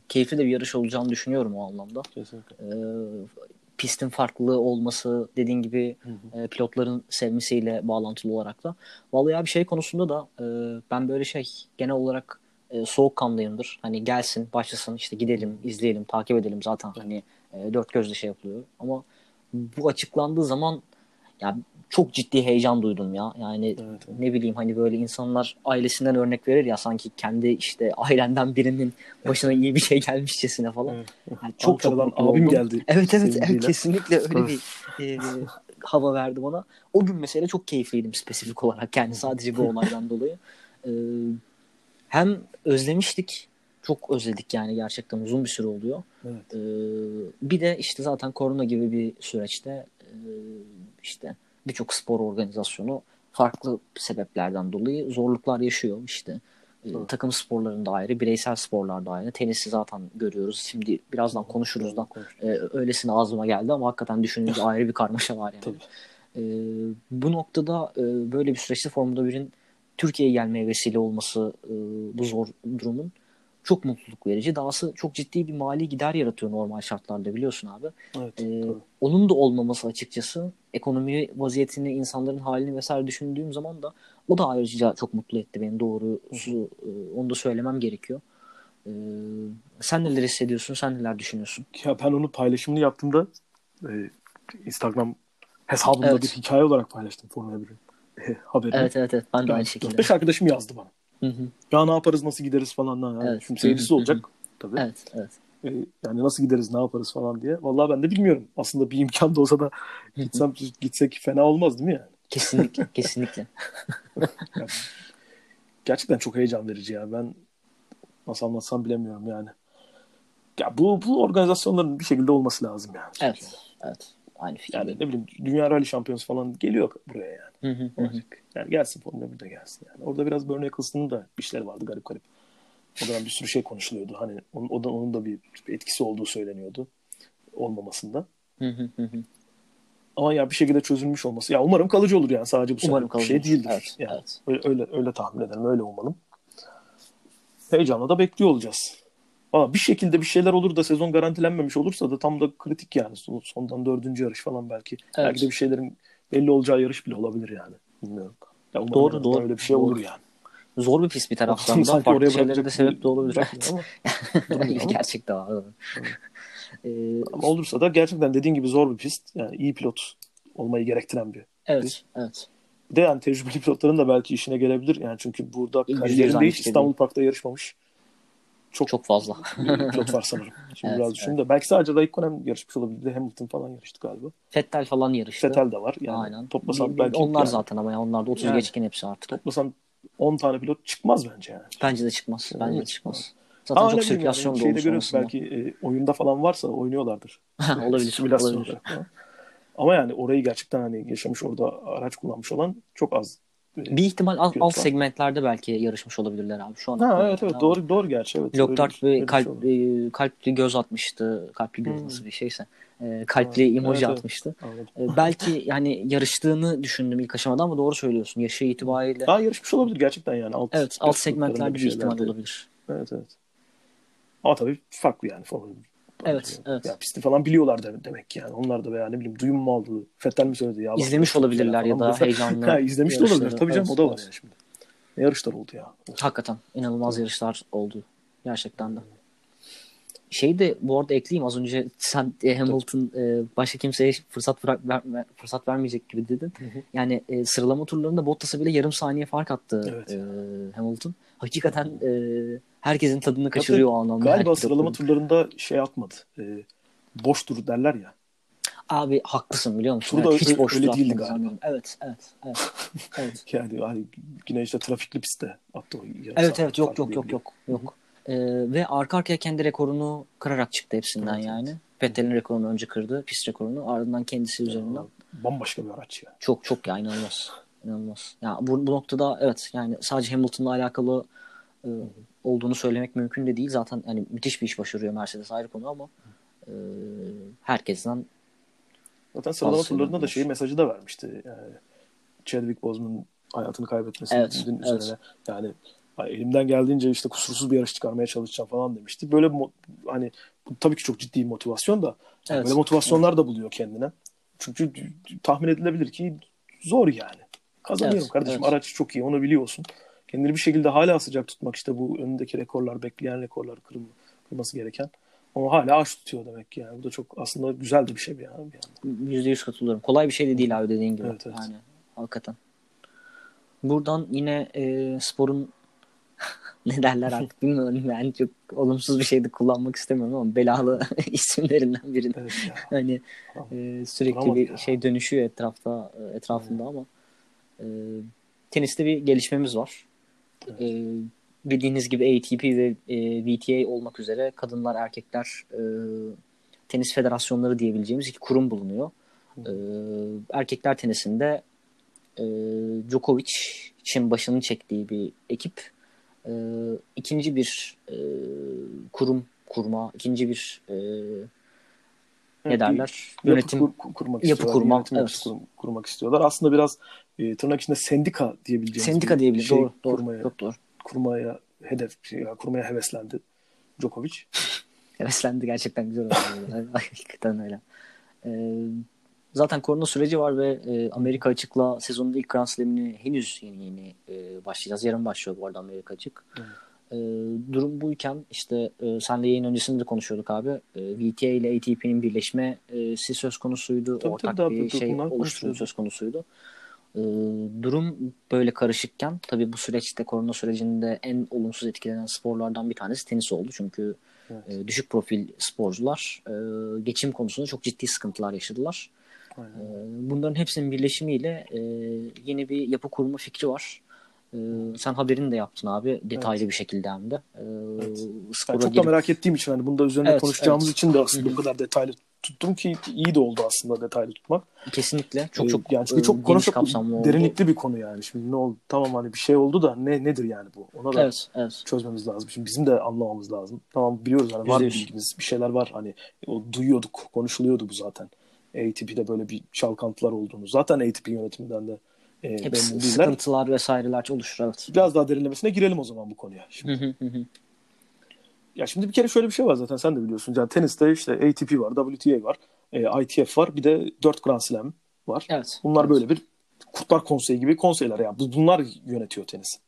keyifli de bir yarış olacağını düşünüyorum o anlamda. Kesinlikle. E, pistin farklı olması dediğin gibi e, pilotların sevmesiyle bağlantılı olarak da. Vallahi bir şey konusunda da e, ben böyle şey genel olarak e, soğukkanlıyımdır. Hani gelsin, başlasın, işte gidelim, izleyelim, takip edelim zaten hani e, dört gözle şey yapılıyor. Ama bu açıklandığı zaman ya çok ciddi heyecan duydum ya. Yani Evet, evet. ne bileyim hani böyle insanlar ailesinden örnek verir ya sanki kendi işte ailenden birinin başına iyi bir şey gelmişçesine falan. Evet. Yani çok çok Ankara'dan mutlu abim oldum. geldi. Evet evet, evet kesinlikle öyle bir e, hava verdi bana. O gün mesela çok keyifliydim spesifik olarak yani sadece bu olaydan dolayı. E, hem özlemiştik çok özledik yani gerçekten uzun bir süre oluyor. Evet. E, bir de işte zaten korona gibi bir süreçte e, işte birçok spor organizasyonu farklı sebeplerden dolayı zorluklar yaşıyor işte. Evet. takım sporlarında ayrı, bireysel sporlarda ayrı. Tenisi zaten görüyoruz. Şimdi birazdan konuşuruz da. E, öylesine ağzıma geldi ama hakikaten düşününce ayrı bir karmaşa var yani. Tabii. E, bu noktada e, böyle bir süreçte Formula 1'in Türkiye'ye gelmeye vesile olması e, bu zor durumun çok mutluluk verici. Dahası çok ciddi bir mali gider yaratıyor normal şartlarda biliyorsun abi. Evet. E, tabii. onun da olmaması açıkçası ekonomi vaziyetini, insanların halini vesaire düşündüğüm zaman da o da ayrıca çok mutlu etti beni doğrusu. e, onu da söylemem gerekiyor. E, sen neler hissediyorsun? Sen neler düşünüyorsun? Ya ben onu paylaşımını yaptığımda e, Instagram hesabımda Evet. bir hikaye olarak paylaştım Formula 1'in e, haberini. Evet evet evet. Ben de aynı şekilde. 5 arkadaşım yazdı bana. Hı hı. Ya ne yaparız nasıl gideriz falan. Yani Evet. Şimdi seyircisi hı, olacak tabii. Evet evet. E, yani nasıl gideriz ne yaparız falan diye. Vallahi ben de bilmiyorum. Aslında bir imkan da olsa da gitsem gitsek fena olmaz değil mi yani? Kesinlikle kesinlikle. Yani gerçekten çok heyecan verici ya. Ben nasıl anlatsam bilemiyorum yani. Ya bu bu organizasyonların bir şekilde olması lazım yani. Evet. Evet. Aynı fikir. Yani ne bileyim Dünya Rally Şampiyonası falan geliyor buraya yani. Hı hı, hı hı. Olacak. Yani gelsin Formula 1 de gelsin yani. Orada biraz Bernie Eccleston'ın da işleri vardı garip garip. O dönem bir sürü şey konuşuluyordu. Hani onun, o da, onun da bir etkisi olduğu söyleniyordu. Olmamasında. Ama ya bir şekilde çözülmüş olması. Ya umarım kalıcı olur yani. Sadece bu Umarım şey kalıcı. değildir. Evet, yani. evet. Öyle, öyle, öyle tahmin edelim. Öyle umalım. Heyecanla da bekliyor olacağız. Ama bir şekilde bir şeyler olur da sezon garantilenmemiş olursa da tam da kritik yani. Son- Sondan dördüncü yarış falan belki. Evet. Belki de bir şeylerin belli olacağı yarış bile olabilir yani. Bilmiyorum. Ya umarım Doğru, doğru. Öyle bir şey olur yani. Zor bir pist bir taraftan da. Farklı şeylere de sebep de olabilir. Evet. Gerçekten var. Ee, ama olursa da gerçekten dediğin gibi zor bir pist. Yani iyi pilot olmayı gerektiren bir. evet, evet. Bir de yani tecrübeli pilotların da belki işine gelebilir. Yani çünkü burada kariyerinde hiç İstanbul Park'ta yarışmamış. Çok, Çok fazla. pilot var sanırım. Şimdi Evet, biraz düşündüm de. Belki sadece Raikkonen yarışmış olabilir. Hamilton falan yarıştı galiba. Fettel falan yarıştı. Vettel de var. Yani Aynen. toplasan Bir- belki onlar yani, zaten ama ya onlar da 30 Yani. geçkin hepsi artık. toplasan 10 tane pilot çıkmaz bence yani. Bence de çıkmaz. Bence de Evet. çıkmaz. Zaten Ama çok sirkülasyon yani, da olmuş görüyoruz belki e, oyunda falan varsa oynuyorlardır. olabilir. Simülasyon olabilir. Ama yani orayı gerçekten hani yaşamış orada araç kullanmış olan çok az. Bir ihtimal alt, alt segmentlerde belki yarışmış olabilirler abi. Şu an Ha evet evet doğru doğru gerçi evet. Lockhart bir öyle kalp, şey e, kalpli göz atmıştı. Kalpli göz Hmm. nasıl bir şeyse. E, kalpli Evet, emoji evet. atmıştı. E, belki yani yarıştığını düşündüm ilk aşamada ama doğru söylüyorsun. Yaşı itibariyle. Daha yarışmış olabilir gerçekten yani. Alt, evet alt segmentlerde bir ihtimal olabilir. Evet evet. Ama tabii farklı yani. Formula bir. Evet, evet. Ya pisti falan biliyorlar de- demek yani. Onlar da veya ne bileyim duyum mu aldı? Fettel mi söyledi ya? İzlemiş olabilirler ya da heyecanlı ha, izlemiş de olabilir. Tabii canım Evet, o da var evet. şimdi. Ne yarışlar oldu ya. Hakikaten inanılmaz yarışlar oldu. Gerçekten de. Şey de bu arada ekleyeyim az önce sen e, Hamilton e, başka kimseye fırsat bırak, ver- ver- fırsat vermeyecek gibi dedin. Hı hı. Yani e, sıralama turlarında Bottas'a bile yarım saniye fark attı Evet. e, Hamilton. Hakikaten e, herkesin tadını kaçırıyor o anlamda. Galiba sıralama turlarında şey atmadı. E, boş tur derler ya. Abi haklısın biliyor musun? Turda Evet, hiç boş öyle değildi galiba. zannediyorum. Evet, evet, evet. evet. Yani hani yine işte trafikli pistte attı o yarım Evet evet yok yok yok diyebilirim. yok yok. Ee, ve arka arkaya kendi rekorunu kırarak çıktı hepsinden Evet, yani. Vettel'in rekorunu önce kırdı, pist rekorunu. Ardından kendisi üzerinden. Bambaşka bir araç ya. Çok çok ya inanılmaz. İnanılmaz. Ya bu, bu noktada evet yani sadece Hamilton'la alakalı e, olduğunu söylemek mümkün de değil. Zaten yani müthiş bir iş başarıyor Mercedes ayrı konu ama e, herkesten Zaten sıralama turlarında da şey mesajı da vermişti. Yani Chadwick Boseman'ın hayatını kaybetmesinin Evet, üzerine evet. yani "Ay, elimden geldiğince işte kusursuz bir yarış çıkarmaya çalışacağım falan demişti. Böyle hani bu tabii ki çok ciddi bir motivasyon da yani Evet, böyle motivasyonlar da buluyor kendine. Çünkü tahmin edilebilir ki zor yani. Kazanıyorum Evet, kardeşim evet. araç çok iyi onu biliyorsun. Kendini bir şekilde hala sıcak tutmak işte bu önündeki rekorlar, bekleyen rekorlar kırım, kırması gereken. Ama hala aç tutuyor demek ki yani. Bu da çok aslında güzel de bir şey bir yana. Bir Yüzde yüz katılıyorum. Kolay bir şey de değil abi dediğin gibi. Evet, evet. Yani hakikaten. Buradan yine e, sporun ne derler artık bilmiyorum yani çok olumsuz bir şey de kullanmak istemiyorum ama belalı isimlerinden birini. Evet ya. hani e, sürekli Duramadı bir ya. şey dönüşüyor etrafta e, etrafında ama e, teniste bir gelişmemiz var. E, bildiğiniz gibi ATP ve e, WTA olmak üzere kadınlar erkekler e, tenis federasyonları diyebileceğimiz iki kurum bulunuyor. E, erkekler tenisinde e, Djokovic için başını çektiği bir ekip e, ikinci bir e, kurum kurma, ikinci bir e, ne derler? bir Yönetim yapı kur- kurmak yapı istiyorlar. kurma, Yönetim evet. kur- kurmak istiyorlar. Aslında biraz e, tırnak içinde sendika diyebileceğimiz sendika diyebiliriz. şey doğru, doğru, kurmaya, çok doğru. kurmaya hedef, şey, ya, kurmaya heveslendi Djokovic. Heveslendi gerçekten güzel oldu. Hakikaten öyle. Ee, zaten korona süreci var ve e, Amerika açıkla sezonun ilk Grand Slam'ini henüz yeni yeni e, başlayacağız. Yarın başlıyor bu arada Amerika açık. Evet. Ee, durum buyken işte e, senle yayın öncesinde de konuşuyorduk abi. E, VTA ile ATP'nin birleşmesi söz konusuydu. Tabii, Ortak tabii, bir tabii, şey konuşuluyordu. söz konusuydu. Ee, durum böyle karışıkken tabii bu süreçte korona sürecinde en olumsuz etkilenen sporlardan bir tanesi tenis oldu. Çünkü Evet. e, düşük profil sporcular e, geçim konusunda çok ciddi sıkıntılar yaşadılar. Aynen. E, bunların hepsinin birleşimiyle e, yeni bir yapı kurma fikri var. E, sen haberini de yaptın abi detaylı bir şekilde hem de. E, Evet. Ben çok da merak ettiğim için hani bunda üzerine Evet, konuşacağımız evet. için de aslında bu kadar detaylı tuttum ki iyi de oldu aslında detaylı tutmak. kesinlikle çok Ee, çok yani çünkü e, çok konu geniş çok kapsamlı oldu. derinlikli bir konu yani. Şimdi ne oldu? Tamam hani bir şey oldu da ne nedir yani bu? Ona da Evet, evet. çözmemiz lazım. Şimdi bizim de anlamamız lazım. Tamam biliyoruz hani var bilgimiz, bir şeyler var. Hani o duyuyorduk, konuşuluyordu bu zaten. ATP'de böyle bir çalkantılar olduğunu. Zaten ATP yönetiminden de e, sıkıntılar vesaireler oluşur evet. Biraz daha derinlemesine girelim o zaman bu konuya. Şimdi, ya şimdi bir kere şöyle bir şey var zaten sen de biliyorsun. Yani teniste işte ATP var, WTA var, e, ITF var, bir de 4 Grand Slam var. Evet. Bunlar evet. böyle bir Kurtlar Konseyi gibi konseyler yani. Bu- Bunlar yönetiyor tenis.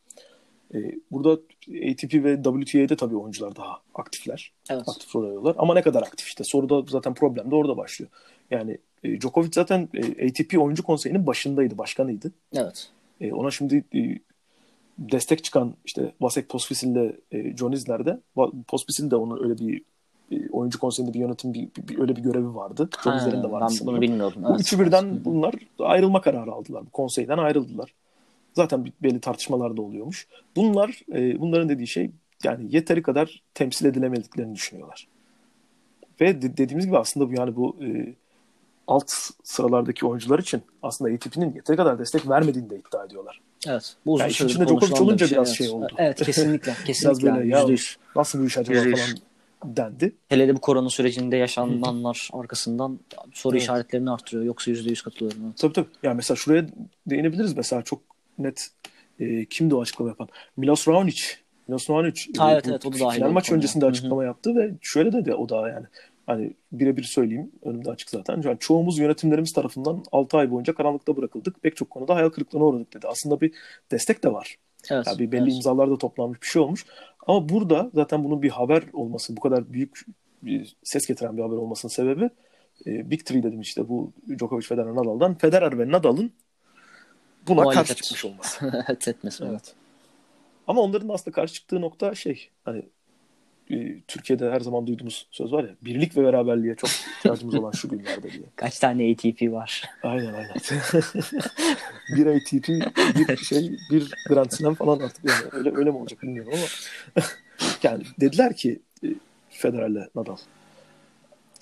Ee, burada ATP ve WTA'de tabii oyuncular daha aktifler. Evet. Aktif rol alıyorlar. Ama ne kadar aktif işte. Soruda zaten problem de orada başlıyor. Yani e, Djokovic zaten e, ATP oyuncu konseyinin başındaydı, başkanıydı. Evet. E, ona şimdi e, destek çıkan işte Vasek Pospisil'le e, John Isner'de Pospisil de onun öyle bir e, oyuncu konseyinde bir yönetim bir, bir- bir- öyle bir görevi vardı. John Ha, Isner'in de vardı ben sanırım. bunu bilmiyordum. Bu Evet. üçü birden bunlar ayrılma kararı aldılar. Konseyden ayrıldılar. Zaten belli tartışmalar da oluyormuş. Bunlar e, bunların dediği şey yani yeteri kadar temsil edilemediklerini düşünüyorlar. Ve de- dediğimiz gibi aslında bu yani bu e, alt sıralardaki oyuncular için aslında ATP'nin yeteri kadar destek vermediğini de iddia ediyorlar. Evet. Bu uzun Yani işin süredir içinde Djokovic olunca bir biraz evet. şey oldu. Evet kesinlikle. Biraz Kesinlikle. böyle abi, ya yüzde yüz. nasıl bu iş acaba falan dendi. Hele de bu korona sürecinde yaşananlar arkasından soru Evet. işaretlerini artırıyor. Yoksa yüzde yüz katılıyorum. Evet. Tabii tabii. Yani mesela şuraya değinebiliriz. Mesela çok net e, kimdi o açıklama yapan? Milos Raonic. Milos Raonic Ha, e, evet, evet, o da final maç öncesinde açıklama yaptı ve şöyle dedi o da yani hani birebir söyleyeyim önümde açık zaten. Yani çoğumuz yönetimlerimiz tarafından 6 ay boyunca karanlıkta bırakıldık. Pek çok konuda hayal kırıklığına uğradık dedi. Aslında bir destek de var. Evet. Yani bir belli evet. imzalar da toplanmış bir şey olmuş. Ama burada zaten bunun bir haber olması, bu kadar büyük bir ses getiren bir haber olmasının sebebi e, Big Three dedim işte bu Djokovic, Federer, Nadal'dan Federer ve Nadal'ın buna Muhalefet. karşı çıkmış olması. evet etmesin. Evet. Evet. Ama onların da aslında karşı çıktığı nokta şey hani e, Türkiye'de her zaman duyduğumuz söz var ya birlik ve beraberliğe çok ihtiyacımız olan şu günlerde diye. Kaç tane ATP var? Aynen aynen. bir ATP, bir şey, bir Grand Slam falan artık yani öyle öyle mi olacak bilmiyorum ama yani dediler ki e, Federer'le Nadal.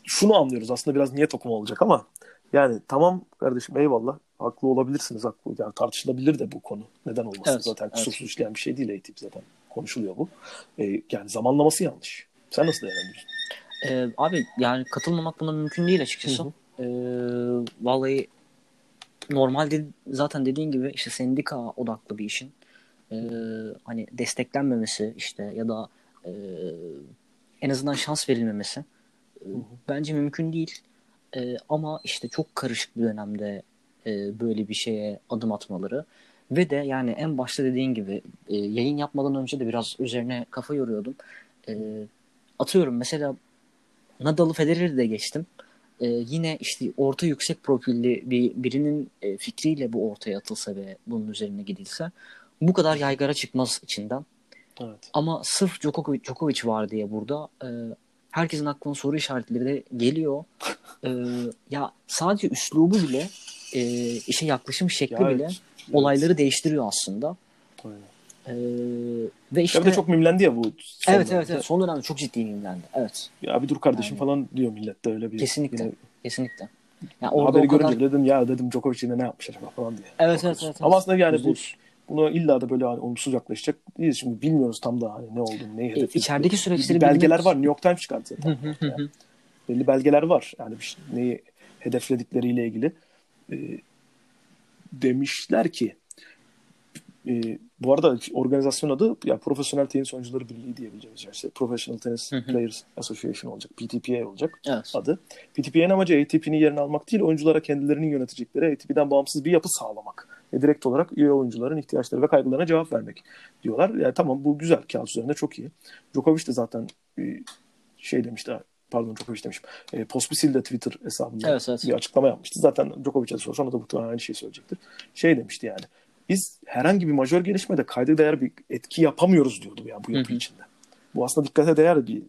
Şunu anlıyoruz aslında biraz niyet okuma olacak ama yani tamam kardeşim eyvallah haklı olabilirsiniz haklı yani tartışılabilir de bu konu neden olmasın Evet, zaten evet. kusursuz işleyen bir şey değil ATP zaten konuşuluyor bu. E, yani zamanlaması yanlış. Sen nasıl değerlendiriyorsun? Ee, abi yani katılmamak buna mümkün değil açıkçası. Hı hı. Ee, vallahi normalde zaten dediğin gibi işte sendika odaklı bir işin ee, hani desteklenmemesi işte ya da ee, en azından şans verilmemesi ee, bence mümkün değil. Ee, ama işte çok karışık bir dönemde ee, böyle bir şeye adım atmaları Ve de yani en başta dediğin gibi e, yayın yapmadan önce de biraz üzerine kafa yoruyordum. E, atıyorum mesela Nadal'ı Federer'i de geçtim. E, yine işte orta yüksek profilli bir birinin e, fikriyle bu ortaya atılsa ve bunun üzerine gidilse bu kadar yaygara çıkmaz içinden. Evet. Ama sırf Djokovic, Djokovic var diye burada e, herkesin aklına soru işaretleri de geliyor. E, ya sadece üslubu bile e, işe yaklaşım şekli Ya, bile evet. Olayları değiştiriyor aslında. Aynen. E, ve işte Ya bir de çok mimlendi ya bu. son evet dönemde. evet evet son dönemde çok ciddi mimlendi. Evet. Ya bir dur kardeşim Yani. falan diyor millet de öyle bir. Kesinlikle. Yine Kesinlikle. Yani orada haberi kadar... görünce dedim ya dedim Djokovic yine ne yapmış acaba falan diye. Evet, evet, evet, evet. Ama aslında yani Yüzde bu buna illa da böyle hani olumsuz yaklaşacak değiliz. Şimdi bilmiyoruz tam da hani ne olduğunu, neyi hedeflediğini. E, içerideki süreçleri belgeler bilmek- var. New York Times çıkardı zaten. Yani Belli belgeler var. Yani bir şey- neyi hedefledikleriyle ilgili. Ee, demişler ki e, bu arada organizasyon adı ya Profesyonel Tenis Oyuncuları Birliği diyebileceğimiz yani işte Professional Tennis Hı hı. Players Association olacak. PTPA olacak Evet. adı. PTPA'nın amacı ATP'nin yerini almak değil, oyunculara kendilerinin yönetecekleri ATP'den bağımsız bir yapı sağlamak. Ve direkt olarak üye oyuncuların ihtiyaçları ve kaygılarına cevap vermek diyorlar. Yani tamam bu güzel, kağıt üzerinde çok iyi. Djokovic de zaten e, şey demişti, pardon Djokovic demişim. E, Pospisil de Twitter hesabında Evet, evet. bir açıklama yapmıştı. Zaten Djokovic'e sorsan o da muhtemelen aynı şeyi söyleyecektir. Şey demişti yani. Biz herhangi bir majör gelişmede kayda değer bir etki yapamıyoruz diyordu yani bu yapı Hı hı. içinde. Bu aslında dikkate değer bir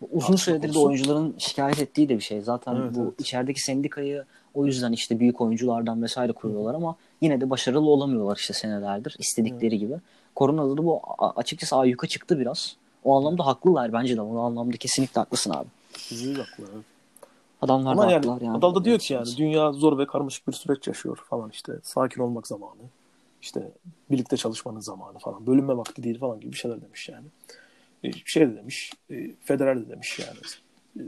Uzun Tartışma süredir de oyuncuların şikayet ettiği de bir şey. Zaten Evet, bu evet. içerideki sendikayı o yüzden işte büyük oyunculardan vesaire kuruyorlar ama yine de başarılı olamıyorlar işte senelerdir istedikleri gibi. Koronada da bu açıkçası ayyuka çıktı biraz. O anlamda haklılar bence de. O anlamda kesinlikle haklısın abi. Yüz haklı. evet. Adamlar Ama da yani, haklılar yani. Adal da diyor ki yani dünya zor ve karmaşık bir süreç yaşıyor falan işte. Sakin olmak zamanı. İşte birlikte çalışmanın zamanı falan. Bölünme vakti değil falan gibi bir şeyler demiş yani. E, şey de demiş. E, Federer de demiş yani. E,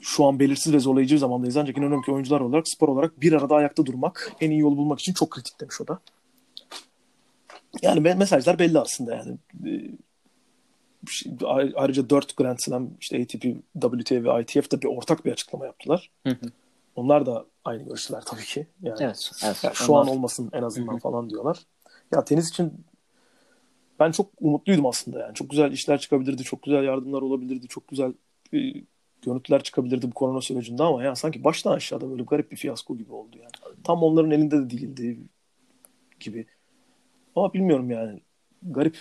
şu an belirsiz ve zorlayıcı bir zamandayız. Ancak inanıyorum ki oyuncular olarak, spor olarak bir arada ayakta durmak en iyi yolu bulmak için çok kritik demiş o da. Yani me- mesajlar belli aslında yani. Şey- ayrıca 4 Grand Slam işte ATP, WTA ve ITF de bir ortak bir açıklama yaptılar. Hı hı. Onlar da aynı görüşler tabii ki. Yani, Evet, evet. ya şu Onlar- an olmasın en azından Hı hı. falan diyorlar. Ya tenis için ben çok umutluydum aslında yani. Çok güzel işler çıkabilirdi, çok güzel yardımlar olabilirdi, çok güzel e, görüntüler çıkabilirdi bu korona sürecinde ama ya sanki baştan aşağıda böyle garip bir fiyasko gibi oldu yani. Tam onların elinde de değildi gibi. Ama bilmiyorum yani. Garip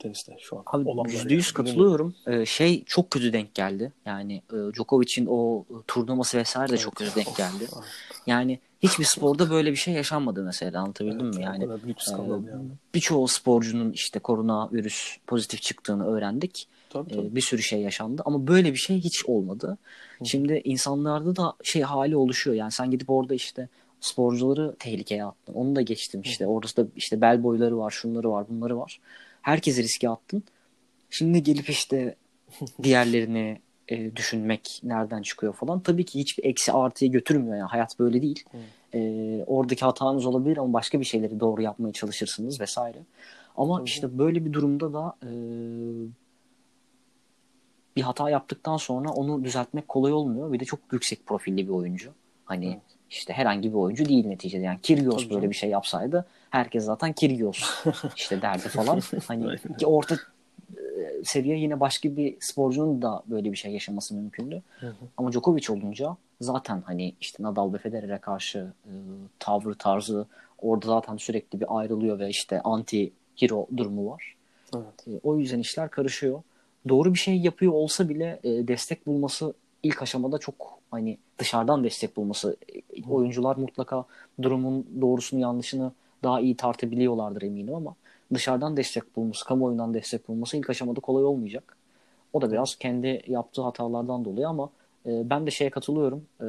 teniste şu an. Abi olanlar yüzde yani. yüz katılıyorum. Ee, şey çok kötü denk geldi. Yani e, Djokovic'in o e, turnuvası vesaire de çok kötü denk Of, geldi. of. Yani hiçbir sporda böyle bir şey yaşanmadı mesela anlatabildim Evet, mi? Yani e, yani. birçoğu sporcunun işte koronavirüs pozitif çıktığını öğrendik. Tabii, E, tabii. bir sürü şey yaşandı ama böyle bir şey hiç olmadı. Şimdi insanlarda da şey hali oluşuyor. Yani sen gidip orada işte sporcuları tehlikeye attın. Onu da geçtim işte. Orada da işte bel boyları var, şunları var, bunları var. Herkesi riske attın. Şimdi gelip işte diğerlerini e, düşünmek nereden çıkıyor falan. Tabii ki hiçbir eksi artıya götürmüyor. Yani hayat böyle değil. E, oradaki hatanız olabilir ama başka bir şeyleri doğru yapmaya çalışırsınız vesaire. Ama Tabii. işte böyle bir durumda da e, bir hata yaptıktan sonra onu düzeltmek kolay olmuyor. Bir de çok yüksek profilli bir oyuncu. Hani Evet. İşte herhangi bir oyuncu değil neticede. Yani Kyrgios Tabii böyle canım. bir şey yapsaydı herkes zaten Kyrgios işte derdi falan. Hani ki orta e, seviye yine başka bir sporcunun da böyle bir şey yaşaması mümkündü. Hı hı. Ama Djokovic olunca zaten hani işte Nadal ve Federer'e karşı e, tavrı tarzı orada zaten sürekli bir ayrılıyor ve işte anti hero durumu var. Evet. E, o yüzden işler karışıyor. Doğru bir şey yapıyor olsa bile e, destek bulması ilk aşamada çok hani dışarıdan destek bulması e, oyuncular mutlaka durumun doğrusunu yanlışını daha iyi tartabiliyorlardır eminim ama dışarıdan destek bulması, kamuoyundan destek bulması ilk aşamada kolay olmayacak. O da biraz kendi yaptığı hatalardan dolayı ama e, ben de şeye katılıyorum. E,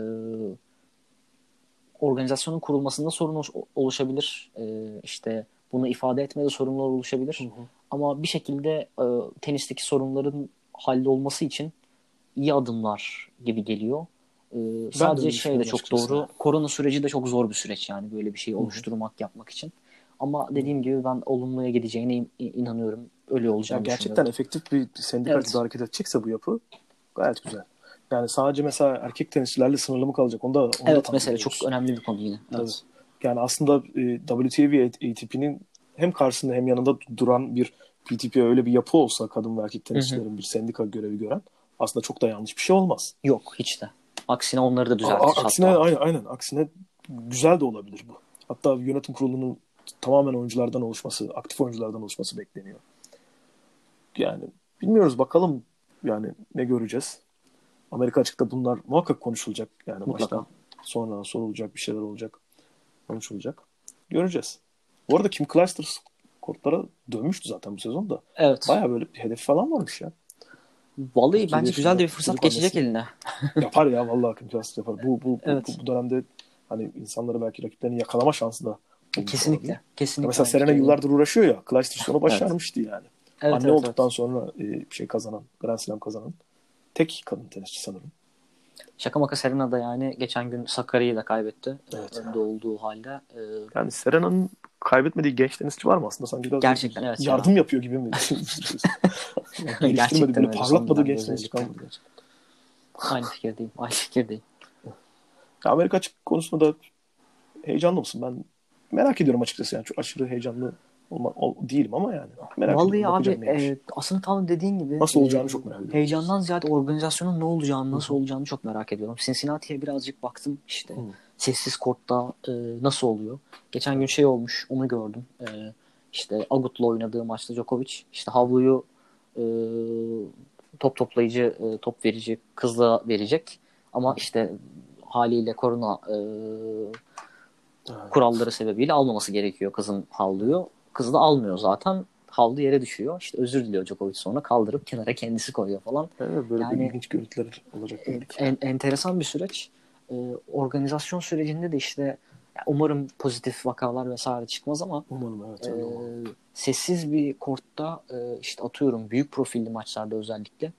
organizasyonun kurulmasında sorun ol- oluşabilir. E, işte bunu ifade etmede sorunlar oluşabilir. Hı hı. Ama bir şekilde e, tenisteki sorunların hallolması için iyi adımlar gibi geliyor. E, sadece şey de çok açıkçası. doğru. Korona süreci de çok zor bir süreç yani böyle bir şey oluşturmak, yapmak için. Ama dediğim gibi ben olumluya gideceğine in- inanıyorum. Öyle olacağını gerçekten düşünüyorum. efektif bir sendikacı Evet. da hareket edecekse bu yapı gayet güzel. Yani sadece mesela erkek tenisçilerle sınırlı mı kalacak? Onu da, onu da Evet tam mesela çok önemli bir konu yine. Evet. yani aslında e, WTA ve ATP'nin hem karşısında hem yanında duran bir PTP öyle bir yapı olsa kadın ve erkek tenisçilerin bir sendika görevi gören aslında çok da yanlış bir şey olmaz. Yok hiç de. Aksine onları da A- düzeltir. aksine hatta. aynen, aynen aksine güzel de olabilir bu. Hatta yönetim kurulunun tamamen oyunculardan oluşması, aktif oyunculardan oluşması bekleniyor. Yani bilmiyoruz bakalım yani ne göreceğiz. Amerika açıkta bunlar muhakkak konuşulacak. Yani Mutlaka. maçtan sonra sorulacak bir şeyler olacak. Konuşulacak. Göreceğiz. Bu arada Kim Clijsters kortlara dönmüştü zaten bu sezonda. Evet. Baya böyle bir hedef falan varmış ya. Vallahi bence güzel de bir fırsat geçecek eline. Yapar ya vallahi Clijsters yapar. Bu, bu, bu- Evet. bu, bu dönemde hani insanları belki rakiplerini yakalama şansı da bulmuş olabilir. Kesinlikle. Kesinlikle. Mesela Serena fikirdeyim. yıllardır uğraşıyor ya. Clijsters onu başarmıştı yani. Evet, Anne evet, olduktan evet. sonra e, şey kazanan, Grand Slam kazanan tek kadın tenisçi sanırım. Şaka maka Serena da yani geçen gün Sakarya'yı da kaybetti. Evet. Önde olduğu halde. Ee, Yani Serena'nın kaybetmediği genç tenisçi var mı aslında? Sanki biraz Gerçekten evet ya. yardım yapıyor gibi mi? Gerçekten öyle, parlatmadı son genç tenisçi kalmadı. aynı fikirdeyim. Aynı fikirdeyim. Amerika açık konusunda da heyecanlı mısın? Ben merak ediyorum açıkçası. Yani çok aşırı heyecanlı olma, ol- değilim ama yani. Merak Vallahi ediyorum. abi neymiş. e, aslında tam dediğin gibi Nasıl olacağını e, çok merak ediyorum. Heyecandan ziyade organizasyonun ne olacağını, nasıl olacağını çok merak ediyorum. Cincinnati'ye birazcık baktım işte. Hı. Sessiz kortta e, nasıl oluyor? Geçen gün şey olmuş, onu gördüm. E, işte Agut'la oynadığı maçta Djokovic işte havluyu e, top toplayıcı, e, top verici kızla verecek. Ama işte haliyle korona e, Evet. kuralları sebebiyle almaması gerekiyor kızın havluyu. Kız da almıyor zaten. Havlu yere düşüyor. İşte özür diliyor Djokovic sonra kaldırıp kenara kendisi koyuyor falan. Evet, böyle Yani- ilginç görüntüler olacak. E, en, enteresan bir süreç. E, organizasyon sürecinde de işte umarım pozitif vakalar vesaire çıkmaz ama Umarım evet. e, sessiz bir kortta e, işte atıyorum büyük profilli maçlarda özellikle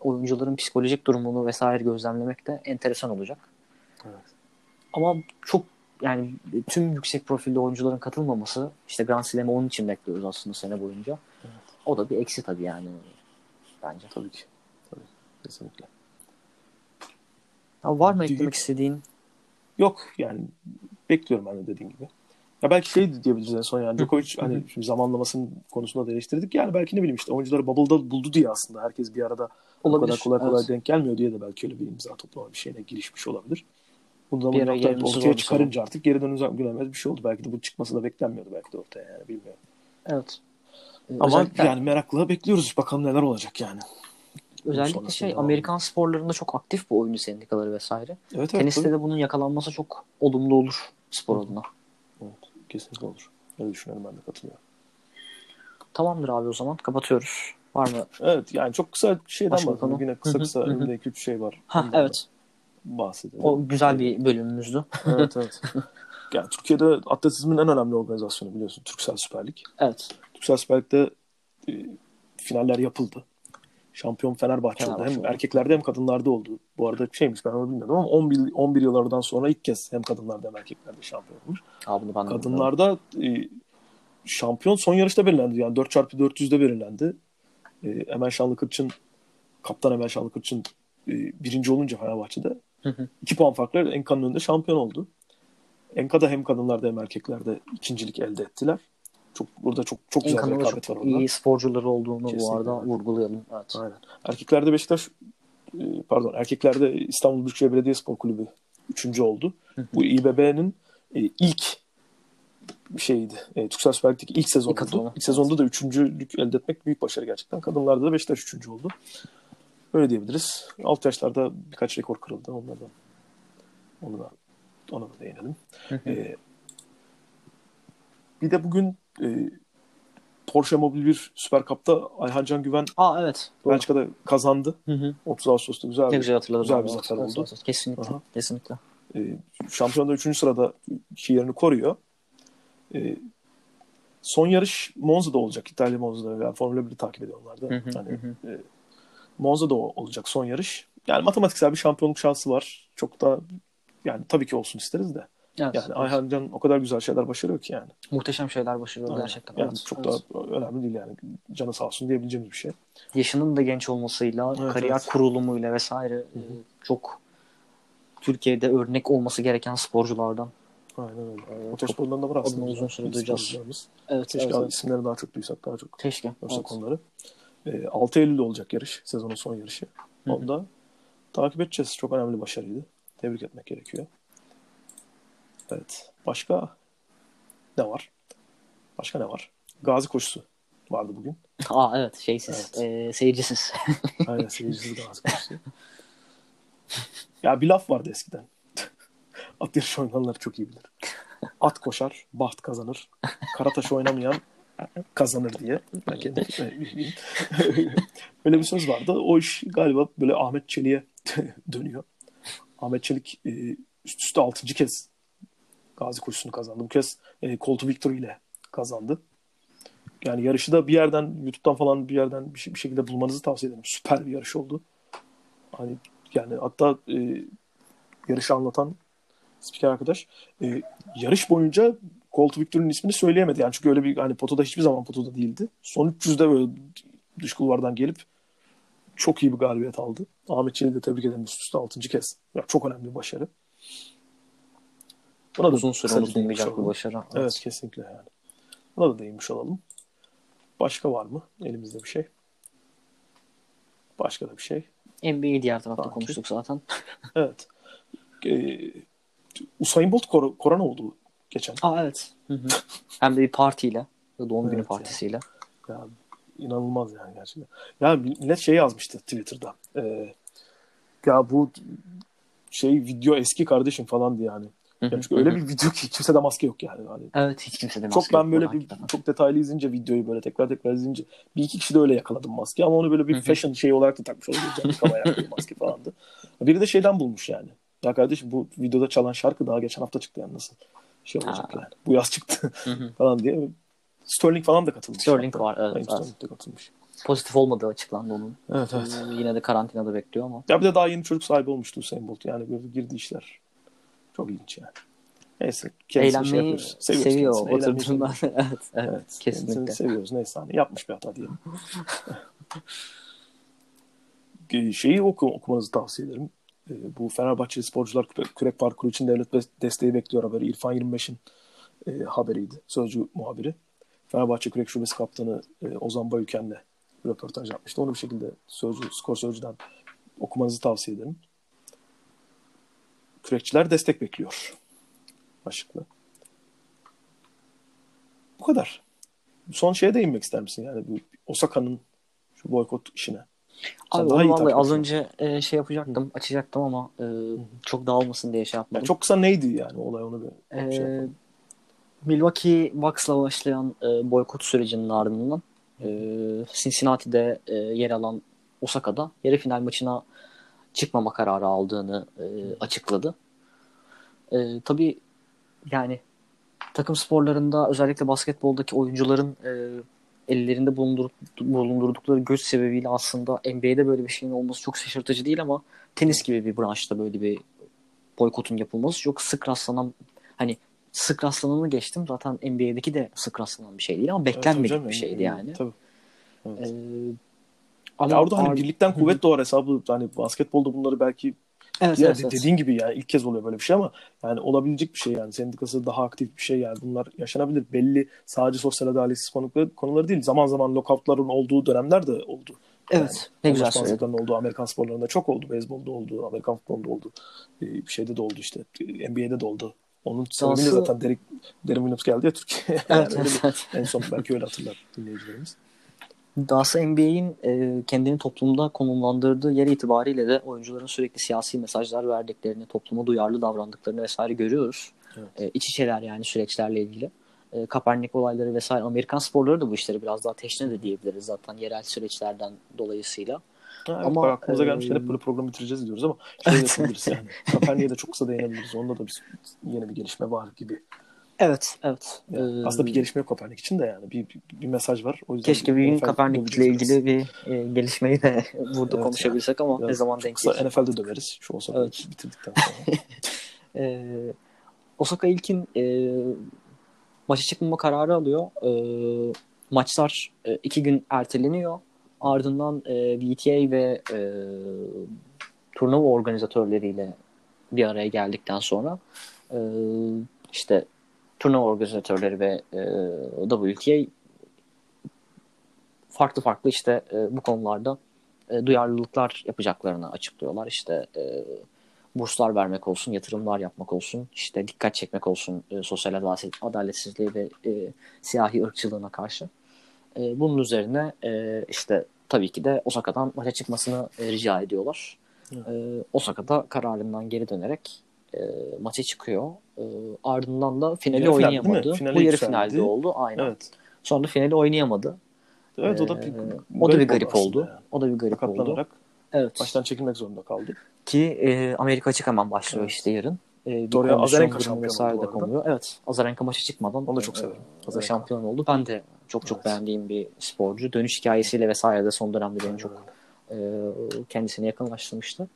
oyuncuların psikolojik durumunu vesaire gözlemlemek de enteresan olacak. Evet. Ama çok yani tüm yüksek profilli oyuncuların katılmaması işte Grand Slam'ı onun için bekliyoruz aslında sene boyunca. Evet. O da bir eksi tabii yani bence. Tabii ki. Tabii. Kesinlikle. Ya var mı Düğün- eklemek istediğin? Yok yani bekliyorum ben de dediğim gibi. Ya belki şey diyebiliriz en son yani Djokovic hani şimdi zamanlamasının konusunda da eleştirdik. Yani belki ne bileyim işte oyuncuları bubble'da buldu diye aslında herkes bir arada o Olabilir. kadar kolay kolay Evet. denk gelmiyor diye de belki öyle bir imza toplama bir şeyine girişmiş olabilir. Nokta gelmesi ortaya bir çıkarınca artık geri dönülemez bir şey oldu. Belki de bu çıkması da beklenmiyordu belki de ortaya yani bilmiyorum. Evet. Ee, Ama özellikle, yani merakla bekliyoruz bakalım neler olacak yani. özellikle şey devam Amerikan sporlarında çok aktif bu oyuncu sendikaları vesaire. Evet evet. Teniste tabii. de bunun yakalanması çok olumlu olur spor adına. evet kesinlikle olur. Öyle düşünüyorum ben de katılıyorum. Tamamdır abi o zaman kapatıyoruz. Var mı? Evet yani çok kısa şeyden konu? Yine kısa kısa önümde 2-3 şey var. Ha da evet. Bahsedelim. O güzel bir bölümümüzdü. evet evet. yani Türkiye'de atletizmin en önemli organizasyonu biliyorsun. Türksel Süper Lig. Evet. Türksel Süper Lig'de e, finaller yapıldı. Şampiyon Fenerbahçe, oldu. Hem erkeklerde hem kadınlarda oldu. Bu arada şeymiş ben onu bilmiyordum ama 11, 11 yıllardan sonra ilk kez hem kadınlarda hem erkeklerde şampiyon olmuş. Abi bunu ben. Kadınlarda e, şampiyon son yarışta belirlendi. Yani 4x400'de belirlendi. E, Emel Şanlı Kırçın kaptan Emel Şanlı Kırçın e, birinci olunca Fenerbahçe'de Hı hı. 2 puan farklı Enka'nın önünde şampiyon oldu. Enka'da hem kadınlarda hem erkeklerde ikincilik elde ettiler. Çok burada çok çok güzel bir Enkan'ın rekabet çok var orada. iyi sporcuları olduğunu bu Kesinlikle, arada evet. vurgulayalım. Evet. Aynen. Erkeklerde Beşiktaş e, pardon erkeklerde İstanbul Büyükşehir Belediyespor Kulübü üçüncü oldu. Hı hı. Bu İBB'nin e, ilk şeyiydi. E, Türksel Süper Lig'deki ilk İlk sezonuydu. sezonu. İlk sezonda da üçüncülük elde etmek büyük başarı gerçekten. Kadınlarda da Beşiktaş üçüncü oldu. Öyle diyebiliriz. Alt yaşlarda birkaç rekor kırıldı. Onlardan onu da ona da değinelim. Hı hı. E, bir de bugün e, Porsche Mobil 1 Süper Cup'ta Ayhan Can Güven Aa evet. Doğru. Belçika'da kazandı. Hı hı. 30 Ağustos'ta güzel bir güzel hatırladım. güzel bir zafer oldu. Kesinlikle. Aha. Kesinlikle. e, şampiyonda 3. sırada yerini koruyor. E, son yarış Monza'da olacak. İtalya Monza'da. Yani Formula 1'i takip ediyor onlar da. Hı hı, Hani, hı. e, Monza'da olacak son yarış. Yani matematiksel bir şampiyonluk şansı var. Çok da yani tabii ki olsun isteriz de. Evet, Yani evet. Ayhan Can o kadar güzel şeyler başarıyor ki yani. Muhteşem şeyler başarıyor Aynen. gerçekten. Yani evet. çok evet. da önemli değil yani. Canı sağ olsun diyebileceğimiz bir şey. yaşının da genç olmasıyla, Evet, kariyer evet. kurulumuyla vesaire e, çok Türkiye'de örnek olması gereken sporculardan. Aynen öyle. Ee, Motorsporlarında var aslında. adını uzun süre duyacağız. Evet, Keşke evet, evet. isimlerini daha çok duysak daha çok Keşke. Evet. onları. E, 6 Eylül'de olacak yarış. Sezonun son yarışı. Onu da takip edeceğiz. Çok önemli başarıydı. Tebrik etmek gerekiyor. Evet. Başka ne var? Başka ne var? Gazi koşusu vardı bugün. Aa evet şeysiz. ee, seyircisiz. Aynen seyircisiz Gazi koşusu. ya bir laf vardı eskiden. At yarışı oynayanlar çok iyi bilir. At koşar, baht kazanır. Karataş oynamayan kazanır diye. Bileyim. Öyle bir söz vardı. O iş galiba böyle Ahmet Çelik'e dönüyor. Ahmet Çelik e, üst üste 6. kez Gazi koşusunu kazandı. Bu kez e, Call to Victory ile kazandı. Yani yarışı da bir yerden YouTube'dan falan bir yerden bir, şey- bir şekilde bulmanızı tavsiye ederim. Süper bir yarış oldu. Hani yani hatta e, yarışı anlatan spiker arkadaş e, yarış boyunca Call to Victory'nin ismini söyleyemedi. Yani çünkü öyle bir hani potoda hiçbir zaman potoda değildi. Son 300'de böyle dış kulvardan gelip çok iyi bir galibiyet aldı. Ahmet Çelik'i de tebrik ederim üst üste 6. kez. Ya, çok önemli bir başarı. Buna da Uzun süre unutulmayacak bir başarı. Evet kesinlikle yani. Buna da değinmiş olalım. Başka var mı elimizde bir şey? Başka da bir şey. NBA'yi diğer tarafta Sanki. konuştuk zaten. Evet. Ee, Usain Bolt kor- korona oldu geçen. Aa evet. Hı hı. Hem de bir partiyle. Doğum günü Evet ya. partisiyle. Ya, inanılmaz yani gerçekten. Ya millet şey yazmıştı Twitter'da. Ee, ya bu şey video eski kardeşim falan diye yani. Hı Ya çünkü hı öyle bir video ki kimsede maske yok yani. Hani Evet hiç kimse de çok maske ben yok böyle bu bir hakikaten. çok detaylı izleyince videoyu böyle tekrar tekrar izleyince bir iki kişi de öyle yakaladım maske ama onu böyle bir Hı hı. fashion şeyi olarak da takmış. Kaba ayaklı maske falandı. Biri de şeyden bulmuş yani. Ya kardeşim bu videoda çalan şarkı daha geçen hafta çıktı yani nasıl şey olacak Ha. yani. Bu yaz çıktı falan diye. Sterling falan da katılmış. Sterling hatta. var, evet, Hayır, evet. Sterling de katılmış. Pozitif olmadığı açıklandı onun. Evet evet. Ee, Yine de karantinada bekliyor ama. Ya bir de daha yeni çocuk sahibi olmuştu Usain Bolt. Yani böyle girdi işler. Çok ilginç yani. Neyse. şey Eğlenmeyi yapıyoruz. Seviyoruz seviyor oturduğundan. evet, evet, Evet, kesinlikle. seviyoruz. Neyse hani yapmış bir hata diyelim. Şeyi oku, okumanızı tavsiye ederim. Ee, Bu Fenerbahçe sporcular küre- kürek parkuru için devlet desteği bekliyor haberi. İrfan 25'in e, haberiydi. Sözcü muhabiri. Fenerbahçe Kürek Şubesi Kaptanı e, Ozan Bayüken'le röportaj yapmıştı. Onu bir şekilde sözcü, skor sözcüden okumanızı tavsiye ederim. Kürekçiler destek bekliyor. Başlıklı. Bu kadar. Son şeye değinmek ister misin? Yani bu Osaka'nın şu boykot işine. Sen Abi onu vallahi az önce e, şey yapacaktım, açacaktım ama e, çok dağılmasın diye şey yapmadım. Yani çok kısa neydi yani olay onu bir şey Ee, yapalım. Milwaukee Bucks'la başlayan e, boykot sürecinin ardından e, Cincinnati'de e, yer alan Osaka'da yarı final maçına çıkmama kararı aldığını e, açıkladı. E, tabii yani takım sporlarında özellikle basketboldaki oyuncuların e, ellerinde bulundur, bulundurdukları göç sebebiyle aslında NBA'de böyle bir şeyin olması çok şaşırtıcı değil ama tenis gibi bir branşta böyle bir boykotun yapılması çok sık rastlanan hani sık rastlananı geçtim. Zaten NBA'deki de sık rastlanan bir şey değil ama Evet, beklenmedik canım, bir şeydi yani. Tabii. Evet. Ee, ama ya orada hani ar- birlikten kuvvet doğar hesabı hani basketbolda bunları belki evet, ya evet, de- evet. dediğin gibi yani ilk kez oluyor böyle bir şey ama yani olabilecek bir şey yani sendikası daha aktif bir şey yani bunlar yaşanabilir. Belli sadece sosyal adaletsiz konuları, konuları değil zaman zaman lockoutların olduğu dönemler de oldu. Evet, ne güzel söyledin. olduğu Amerikan sporlarında çok oldu. Beyzbolda oldu, Amerikan futbolunda oldu. Ee, Bir şeyde de oldu işte. NBA'de de oldu. Onun sebebiyle zaten Derek, Derin Williams geldi ya Türkiye'ye. Evet, Yani evet, evet. en son belki öyle hatırlar dinleyicilerimiz. Dahası NBA'in e, kendini toplumda konumlandırdığı yer itibariyle de oyuncuların sürekli siyasi mesajlar verdiklerini, topluma duyarlı davrandıklarını vesaire görüyoruz. Evet. E, iç içeler yani süreçlerle ilgili. E, Kaepernick olayları vesaire Amerikan sporları da bu işleri biraz daha teşne de diyebiliriz zaten yerel süreçlerden dolayısıyla. Ha, evet, Ama, aklımıza e, gelmişken hep böyle programı bitireceğiz diyoruz ama şey yapabiliriz yani. Kaepernick'e de çok kısa değinebiliriz. Onda da bir, yeni bir gelişme var gibi. Evet, evet. Yani Ee, aslında bir gelişme yok Kaepernick için de yani. Bir, bir, bir mesaj var. O yüzden Keşke bir gün Kaepernick'le döveceğiz ilgili bir e, gelişmeyi de burada Evet, konuşabilsek ama Biraz ne zaman denk gelir. NFL'de döveriz. Şu olsa Evet. bitirdikten sonra. Ee, Osaka ilkin e, maça çıkmama kararı alıyor. Ee, maçlar e, iki gün erteleniyor. Ardından e, VTA ve e, turnuva organizatörleriyle bir araya geldikten sonra e, işte turnuva organizatörleri ve e, WTA farklı farklı işte e, bu konularda e, duyarlılıklar yapacaklarını açıklıyorlar. İşte e, burslar vermek olsun, yatırımlar yapmak olsun, işte dikkat çekmek olsun e, sosyal adaletsizliği ve e, siyahi ırkçılığına karşı. E, bunun üzerine e, işte tabii ki de Osaka'dan maça çıkmasını e, rica ediyorlar. E, Osaka'da kararından geri dönerek e, maça çıkıyor. E, ardından da finali yarı oynayamadı. Bu yarı finalde oldu. Aynen. Evet. Sonra finali oynayamadı. Evet o da bir, o da bir garip oldu. Yani. O da bir garip oldu. Evet. Baştan çekilmek zorunda kaldı. Ki e, Amerika açık hemen başlıyor evet. işte yarın. E, Oraya Azarenka şampiyon oldu konuyor. Evet. Azarenka maça çıkmadan onu da çok severim. Azarenka şampiyon oldu. Ben de çok çok evet. beğendiğim bir sporcu. Dönüş hikayesiyle vesaire de son dönemde benim çok e, kendisine yakınlaştırmıştı.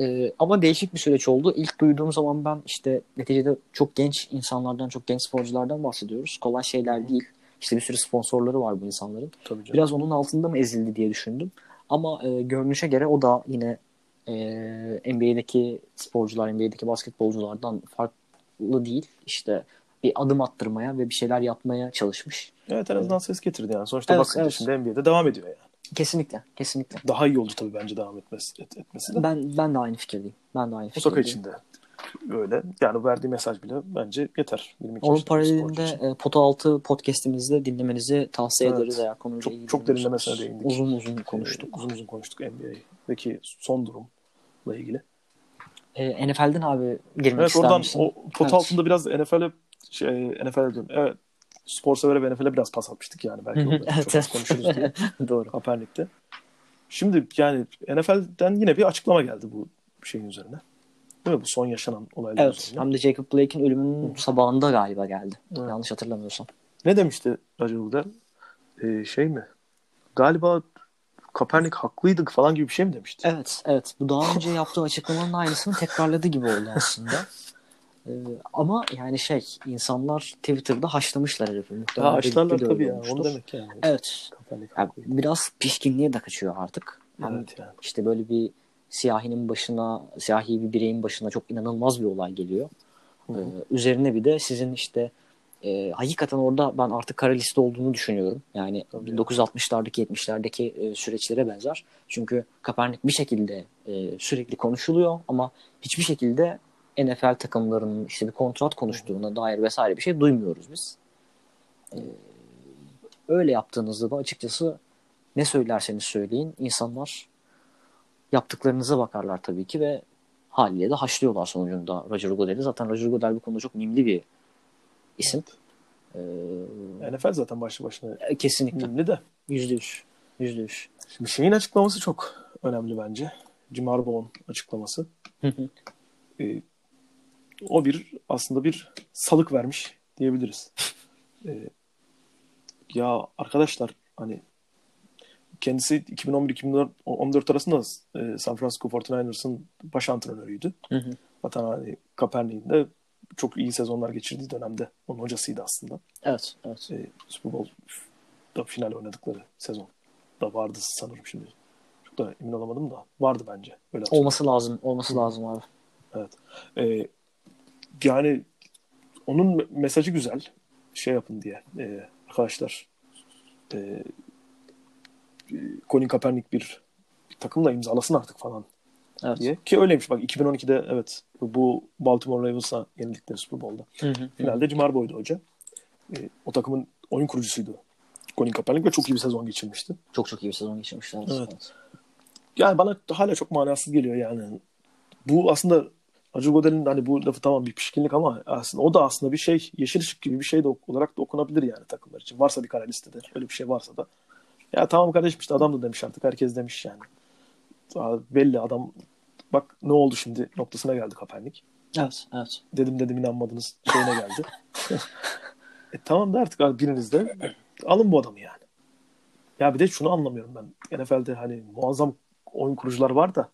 E, ama değişik bir süreç oldu. İlk duyduğum zaman ben işte neticede çok genç insanlardan, çok genç sporculardan bahsediyoruz. Kolay şeyler değil. İşte bir sürü sponsorları var bu insanların. Tabii canım. Biraz onun altında mı ezildi diye düşündüm. Ama e, görünüşe göre o da yine e, NBA'deki sporcular, NBA'deki basketbolculardan farklı değil. İşte bir adım attırmaya ve bir şeyler yapmaya çalışmış. Evet en azından ses getirdi yani. Sonuçta evet, bakınca evet. şimdi NBA'de devam ediyor yani. Kesinlikle, kesinlikle. Daha iyi oldu tabii bence devam etmesi, et, etmesi de. Ben ben de aynı fikirdeyim. Ben de aynı fikirdeyim. Osaka için de öyle. Yani verdiği mesaj bile bence yeter. Onun paralelinde e, Pota 6 podcast'imizde dinlemenizi tavsiye evet. ederiz eğer konuyla çok, ilgili. Çok derinlemesine değindik. Uzun uzun konuştuk. Ee, uzun uzun konuştuk NBA'deki son durumla ilgili. E, NFL'den abi girmek evet, ister oradan misin? o pot evet. altında biraz NFL'e şey, NFL'e diyorum. Evet. Spor severe ve NFL'e biraz pas atmıştık yani belki orada çok az konuşuruz diye. Doğru. Kaepernick'te. Şimdi yani NFL'den yine bir açıklama geldi bu şeyin üzerine. Değil mi? Bu son yaşanan olaylar Evet. Üzerine. Hem de Jacob Blake'in ölümünün Hı. sabahında galiba geldi. Evet. Yanlış hatırlamıyorsam. Ne demişti Goodell? Ee, şey mi? Galiba Kaepernick haklıydı falan gibi bir şey mi demişti? Evet, evet. Bu daha önce yaptığı açıklamanın aynısını tekrarladı gibi oldu aslında. Ee, ama yani şey insanlar Twitter'da haşlamışlar herifi. Muhtemelen ha, haşlarlar tabii ya. Onu demek yani. Evet. Yani biraz pişkinliğe de kaçıyor artık. Hem evet yani. işte böyle bir siyahinin başına, siyahi bir bireyin başına çok inanılmaz bir olay geliyor. Ee, üzerine bir de sizin işte e, hakikaten orada ben artık kara liste olduğunu düşünüyorum. Yani Tabii 1960'lardaki 70'lerdeki e, süreçlere benzer. Çünkü Kaepernick bir şekilde e, sürekli konuşuluyor ama hiçbir şekilde NFL takımlarının işte bir kontrat konuştuğuna dair vesaire bir şey duymuyoruz biz. E, öyle yaptığınızda da açıkçası ne söylerseniz söyleyin insanlar yaptıklarınıza bakarlar tabii ki ve haliyle de haşlıyorlar sonucunda Roger Goodell'i. Zaten Roger Goodell bu konuda çok mimli bir isim. Ee, NFL zaten başlı başına e, kesinlikle. mimli de. Yüzde yüz. Yüzde yüz. Şimdi şeyin açıklaması çok önemli bence. Jim Harbaugh'un açıklaması. ee, o bir aslında bir salık vermiş diyebiliriz. Ee, ya arkadaşlar hani kendisi 2011-2014 arasında e, San Francisco 49ers'ın baş antrenörüydü. Hı hı. Zaten hani Kaepernick'in de çok iyi sezonlar geçirdiği dönemde onun hocasıydı aslında. Evet, evet. E, Super Bowl'da final oynadıkları sezon da vardı sanırım şimdi. Çok da emin olamadım da vardı bence. Öyle olması lazım, olması lazım abi. Evet. E, yani onun mesajı güzel. Şey yapın diye. E, arkadaşlar e, Colin Kaepernick bir, bir takımla imzalasın artık falan evet. diye. Ki öyleymiş bak 2012'de evet bu Baltimore Ravens'a yenildikleri Super Bowl'da. Hı hı. Finalde Jim Harbaugh'ydu hoca. E, o takımın oyun kurucusuydu. Colin Kaepernick ve çok iyi bir sezon geçirmişti. Çok çok iyi bir sezon geçirmişti. Evet. evet. Yani bana hala çok manasız geliyor yani. Bu aslında Acı Godel'in hani bu lafı tamam bir pişkinlik ama aslında o da aslında bir şey yeşil ışık gibi bir şey de olarak da okunabilir yani takımlar için. Varsa bir kara listede öyle bir şey varsa da ya tamam kardeşim işte adam da demiş artık. Herkes demiş yani. Daha belli adam bak ne oldu şimdi noktasına geldi Kaepernick. Evet, evet. Dedim dedim inanmadınız şeyine geldi. e tamam da artık biriniz de alın bu adamı yani. Ya bir de şunu anlamıyorum ben. NFL'de hani muazzam oyun kurucular var da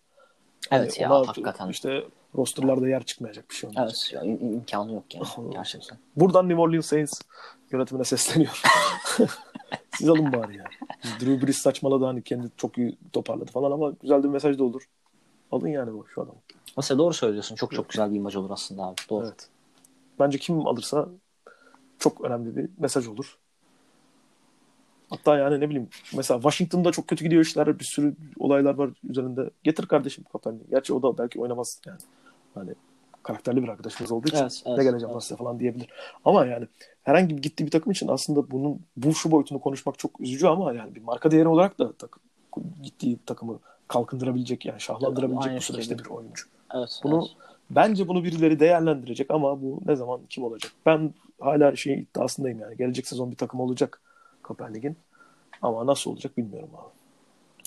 Evet hani ya hakikaten. İşte rosterlarda yer çıkmayacak bir şey olmaz. Evet ya, imkanı yok yani gerçekten. Buradan New Orleans Saints yönetimine sesleniyor. Siz alın bari ya. Drew Brees saçmaladı hani kendi çok iyi toparladı falan ama güzel bir mesaj da olur. Alın yani bu şu adamı. Mesela doğru söylüyorsun. Çok çok güzel bir imaj olur aslında abi. Doğru. Evet. Bence kim alırsa çok önemli bir mesaj olur. Hatta yani ne bileyim mesela Washington'da çok kötü gidiyor işler. Bir sürü olaylar var üzerinde. Getir kardeşim Kaepernick. Gerçi o da belki oynamaz yani. Hani karakterli bir arkadaşımız olduğu için Evet, evet, ne geleceğim evet. size falan diyebilir. Ama yani herhangi bir gittiği bir takım için aslında bunun bu şu boyutunu konuşmak çok üzücü ama yani bir marka değeri olarak da tak, gittiği takımı kalkındırabilecek yani şahlandırabilecek Aynı bu süreçte bir oyuncu. Evet. Bunu evet. bence bunu birileri değerlendirecek ama bu ne zaman kim olacak? Ben hala şey iddiasındayım yani. Gelecek sezon bir takım olacak Kopenhag'in. Ama nasıl olacak bilmiyorum abi.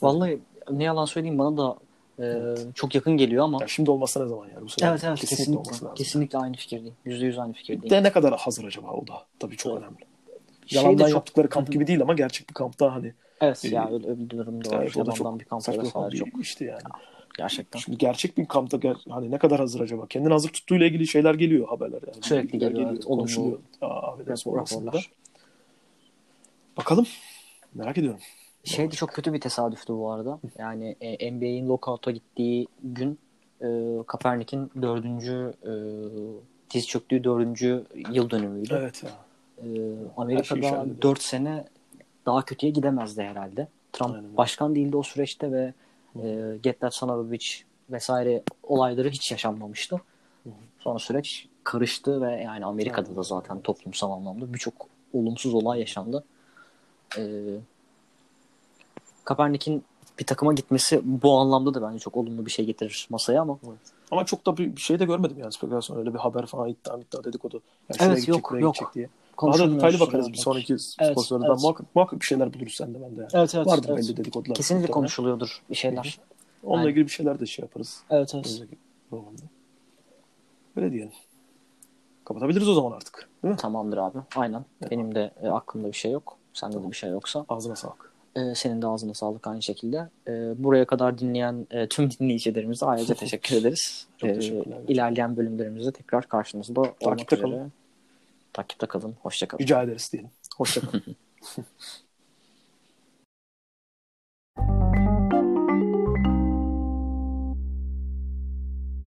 Vallahi ne yalan söyleyeyim bana da e, çok yakın geliyor ama Ya şimdi olmasa ne zaman yani? Bu sene evet evet kesinlikle, kesinlikle olması lazım. kesinlikle aynı fikirdeyim. Yüzde yüz aynı fikirdeyim. De ne kadar hazır acaba o da? Tabii çok Evet. önemli. Şey Yalandan çok- yaptıkları kamp gibi değil ama gerçek bir kampta hani Evet Ee, ya öyle, öyle bir durum da var. evet, o da çok bir kamp saçma sapan çok işti yani. gerçekten. Şimdi gerçek bir kampta ger- hani ne kadar hazır acaba? Kendini hazır tuttuğuyla ilgili şeyler geliyor haberler yani. Sürekli Bilgiler geliyor, evet, konuşuluyor. Aa, affedersin, orasında da. Raporlar. Bakalım. Merak ediyorum. Şey de çok kötü bir tesadüftü bu arada. Yani e, NBA'in lockout'a gittiği gün e, Kaepernick'in dördüncü e, diz çöktüğü dördüncü yıl dönümüydü. Evet. E, şey Amerika'da işaret 4 sene daha kötüye gidemezdi herhalde. Trump Aynen başkan değildi o süreçte ve e, Get That Son of vesaire olayları hiç yaşanmamıştı. Sonra süreç karıştı ve yani Amerika'da da zaten toplumsal anlamda birçok olumsuz olay yaşandı. E, Kaepernick'in bir takıma gitmesi bu anlamda da bence çok olumlu bir şey getirir masaya ama Ama çok da bir şey de görmedim yani spekülasyon öyle bir haber falan iddia iddia dedikodu. Yani Evet, yok, yok. diye. Daha da detaylı bakarız bir sonraki Evet, spor sorudan. evet. Muhakkak, muhakkak bir şeyler buluruz sen de ben de yani. Evet evet. Vardır evet. belli dedikodular. Kesinlikle muhtemelen. konuşuluyordur bir şeyler. Onunla Aynen. ilgili bir şeyler de şey yaparız. Evet evet. Önümüzdeki programda. Öyle diyelim. Kapatabiliriz o zaman artık. Değil mi? Tamamdır abi. Aynen. Benim de e, aklımda bir şey yok. Sende de bir şey yoksa. Ağzına sağlık. E, senin de ağzına sağlık aynı şekilde. E, buraya kadar dinleyen e, tüm dinleyicilerimize ayrıca teşekkür ederiz. Çok E, teşekkürler. İlerleyen bölümlerimizde tekrar karşınızda olmak Takipte üzere. kalın. Takipte kalın. Hoşça kalın. Rica ederiz diyelim. Hoşçakalın.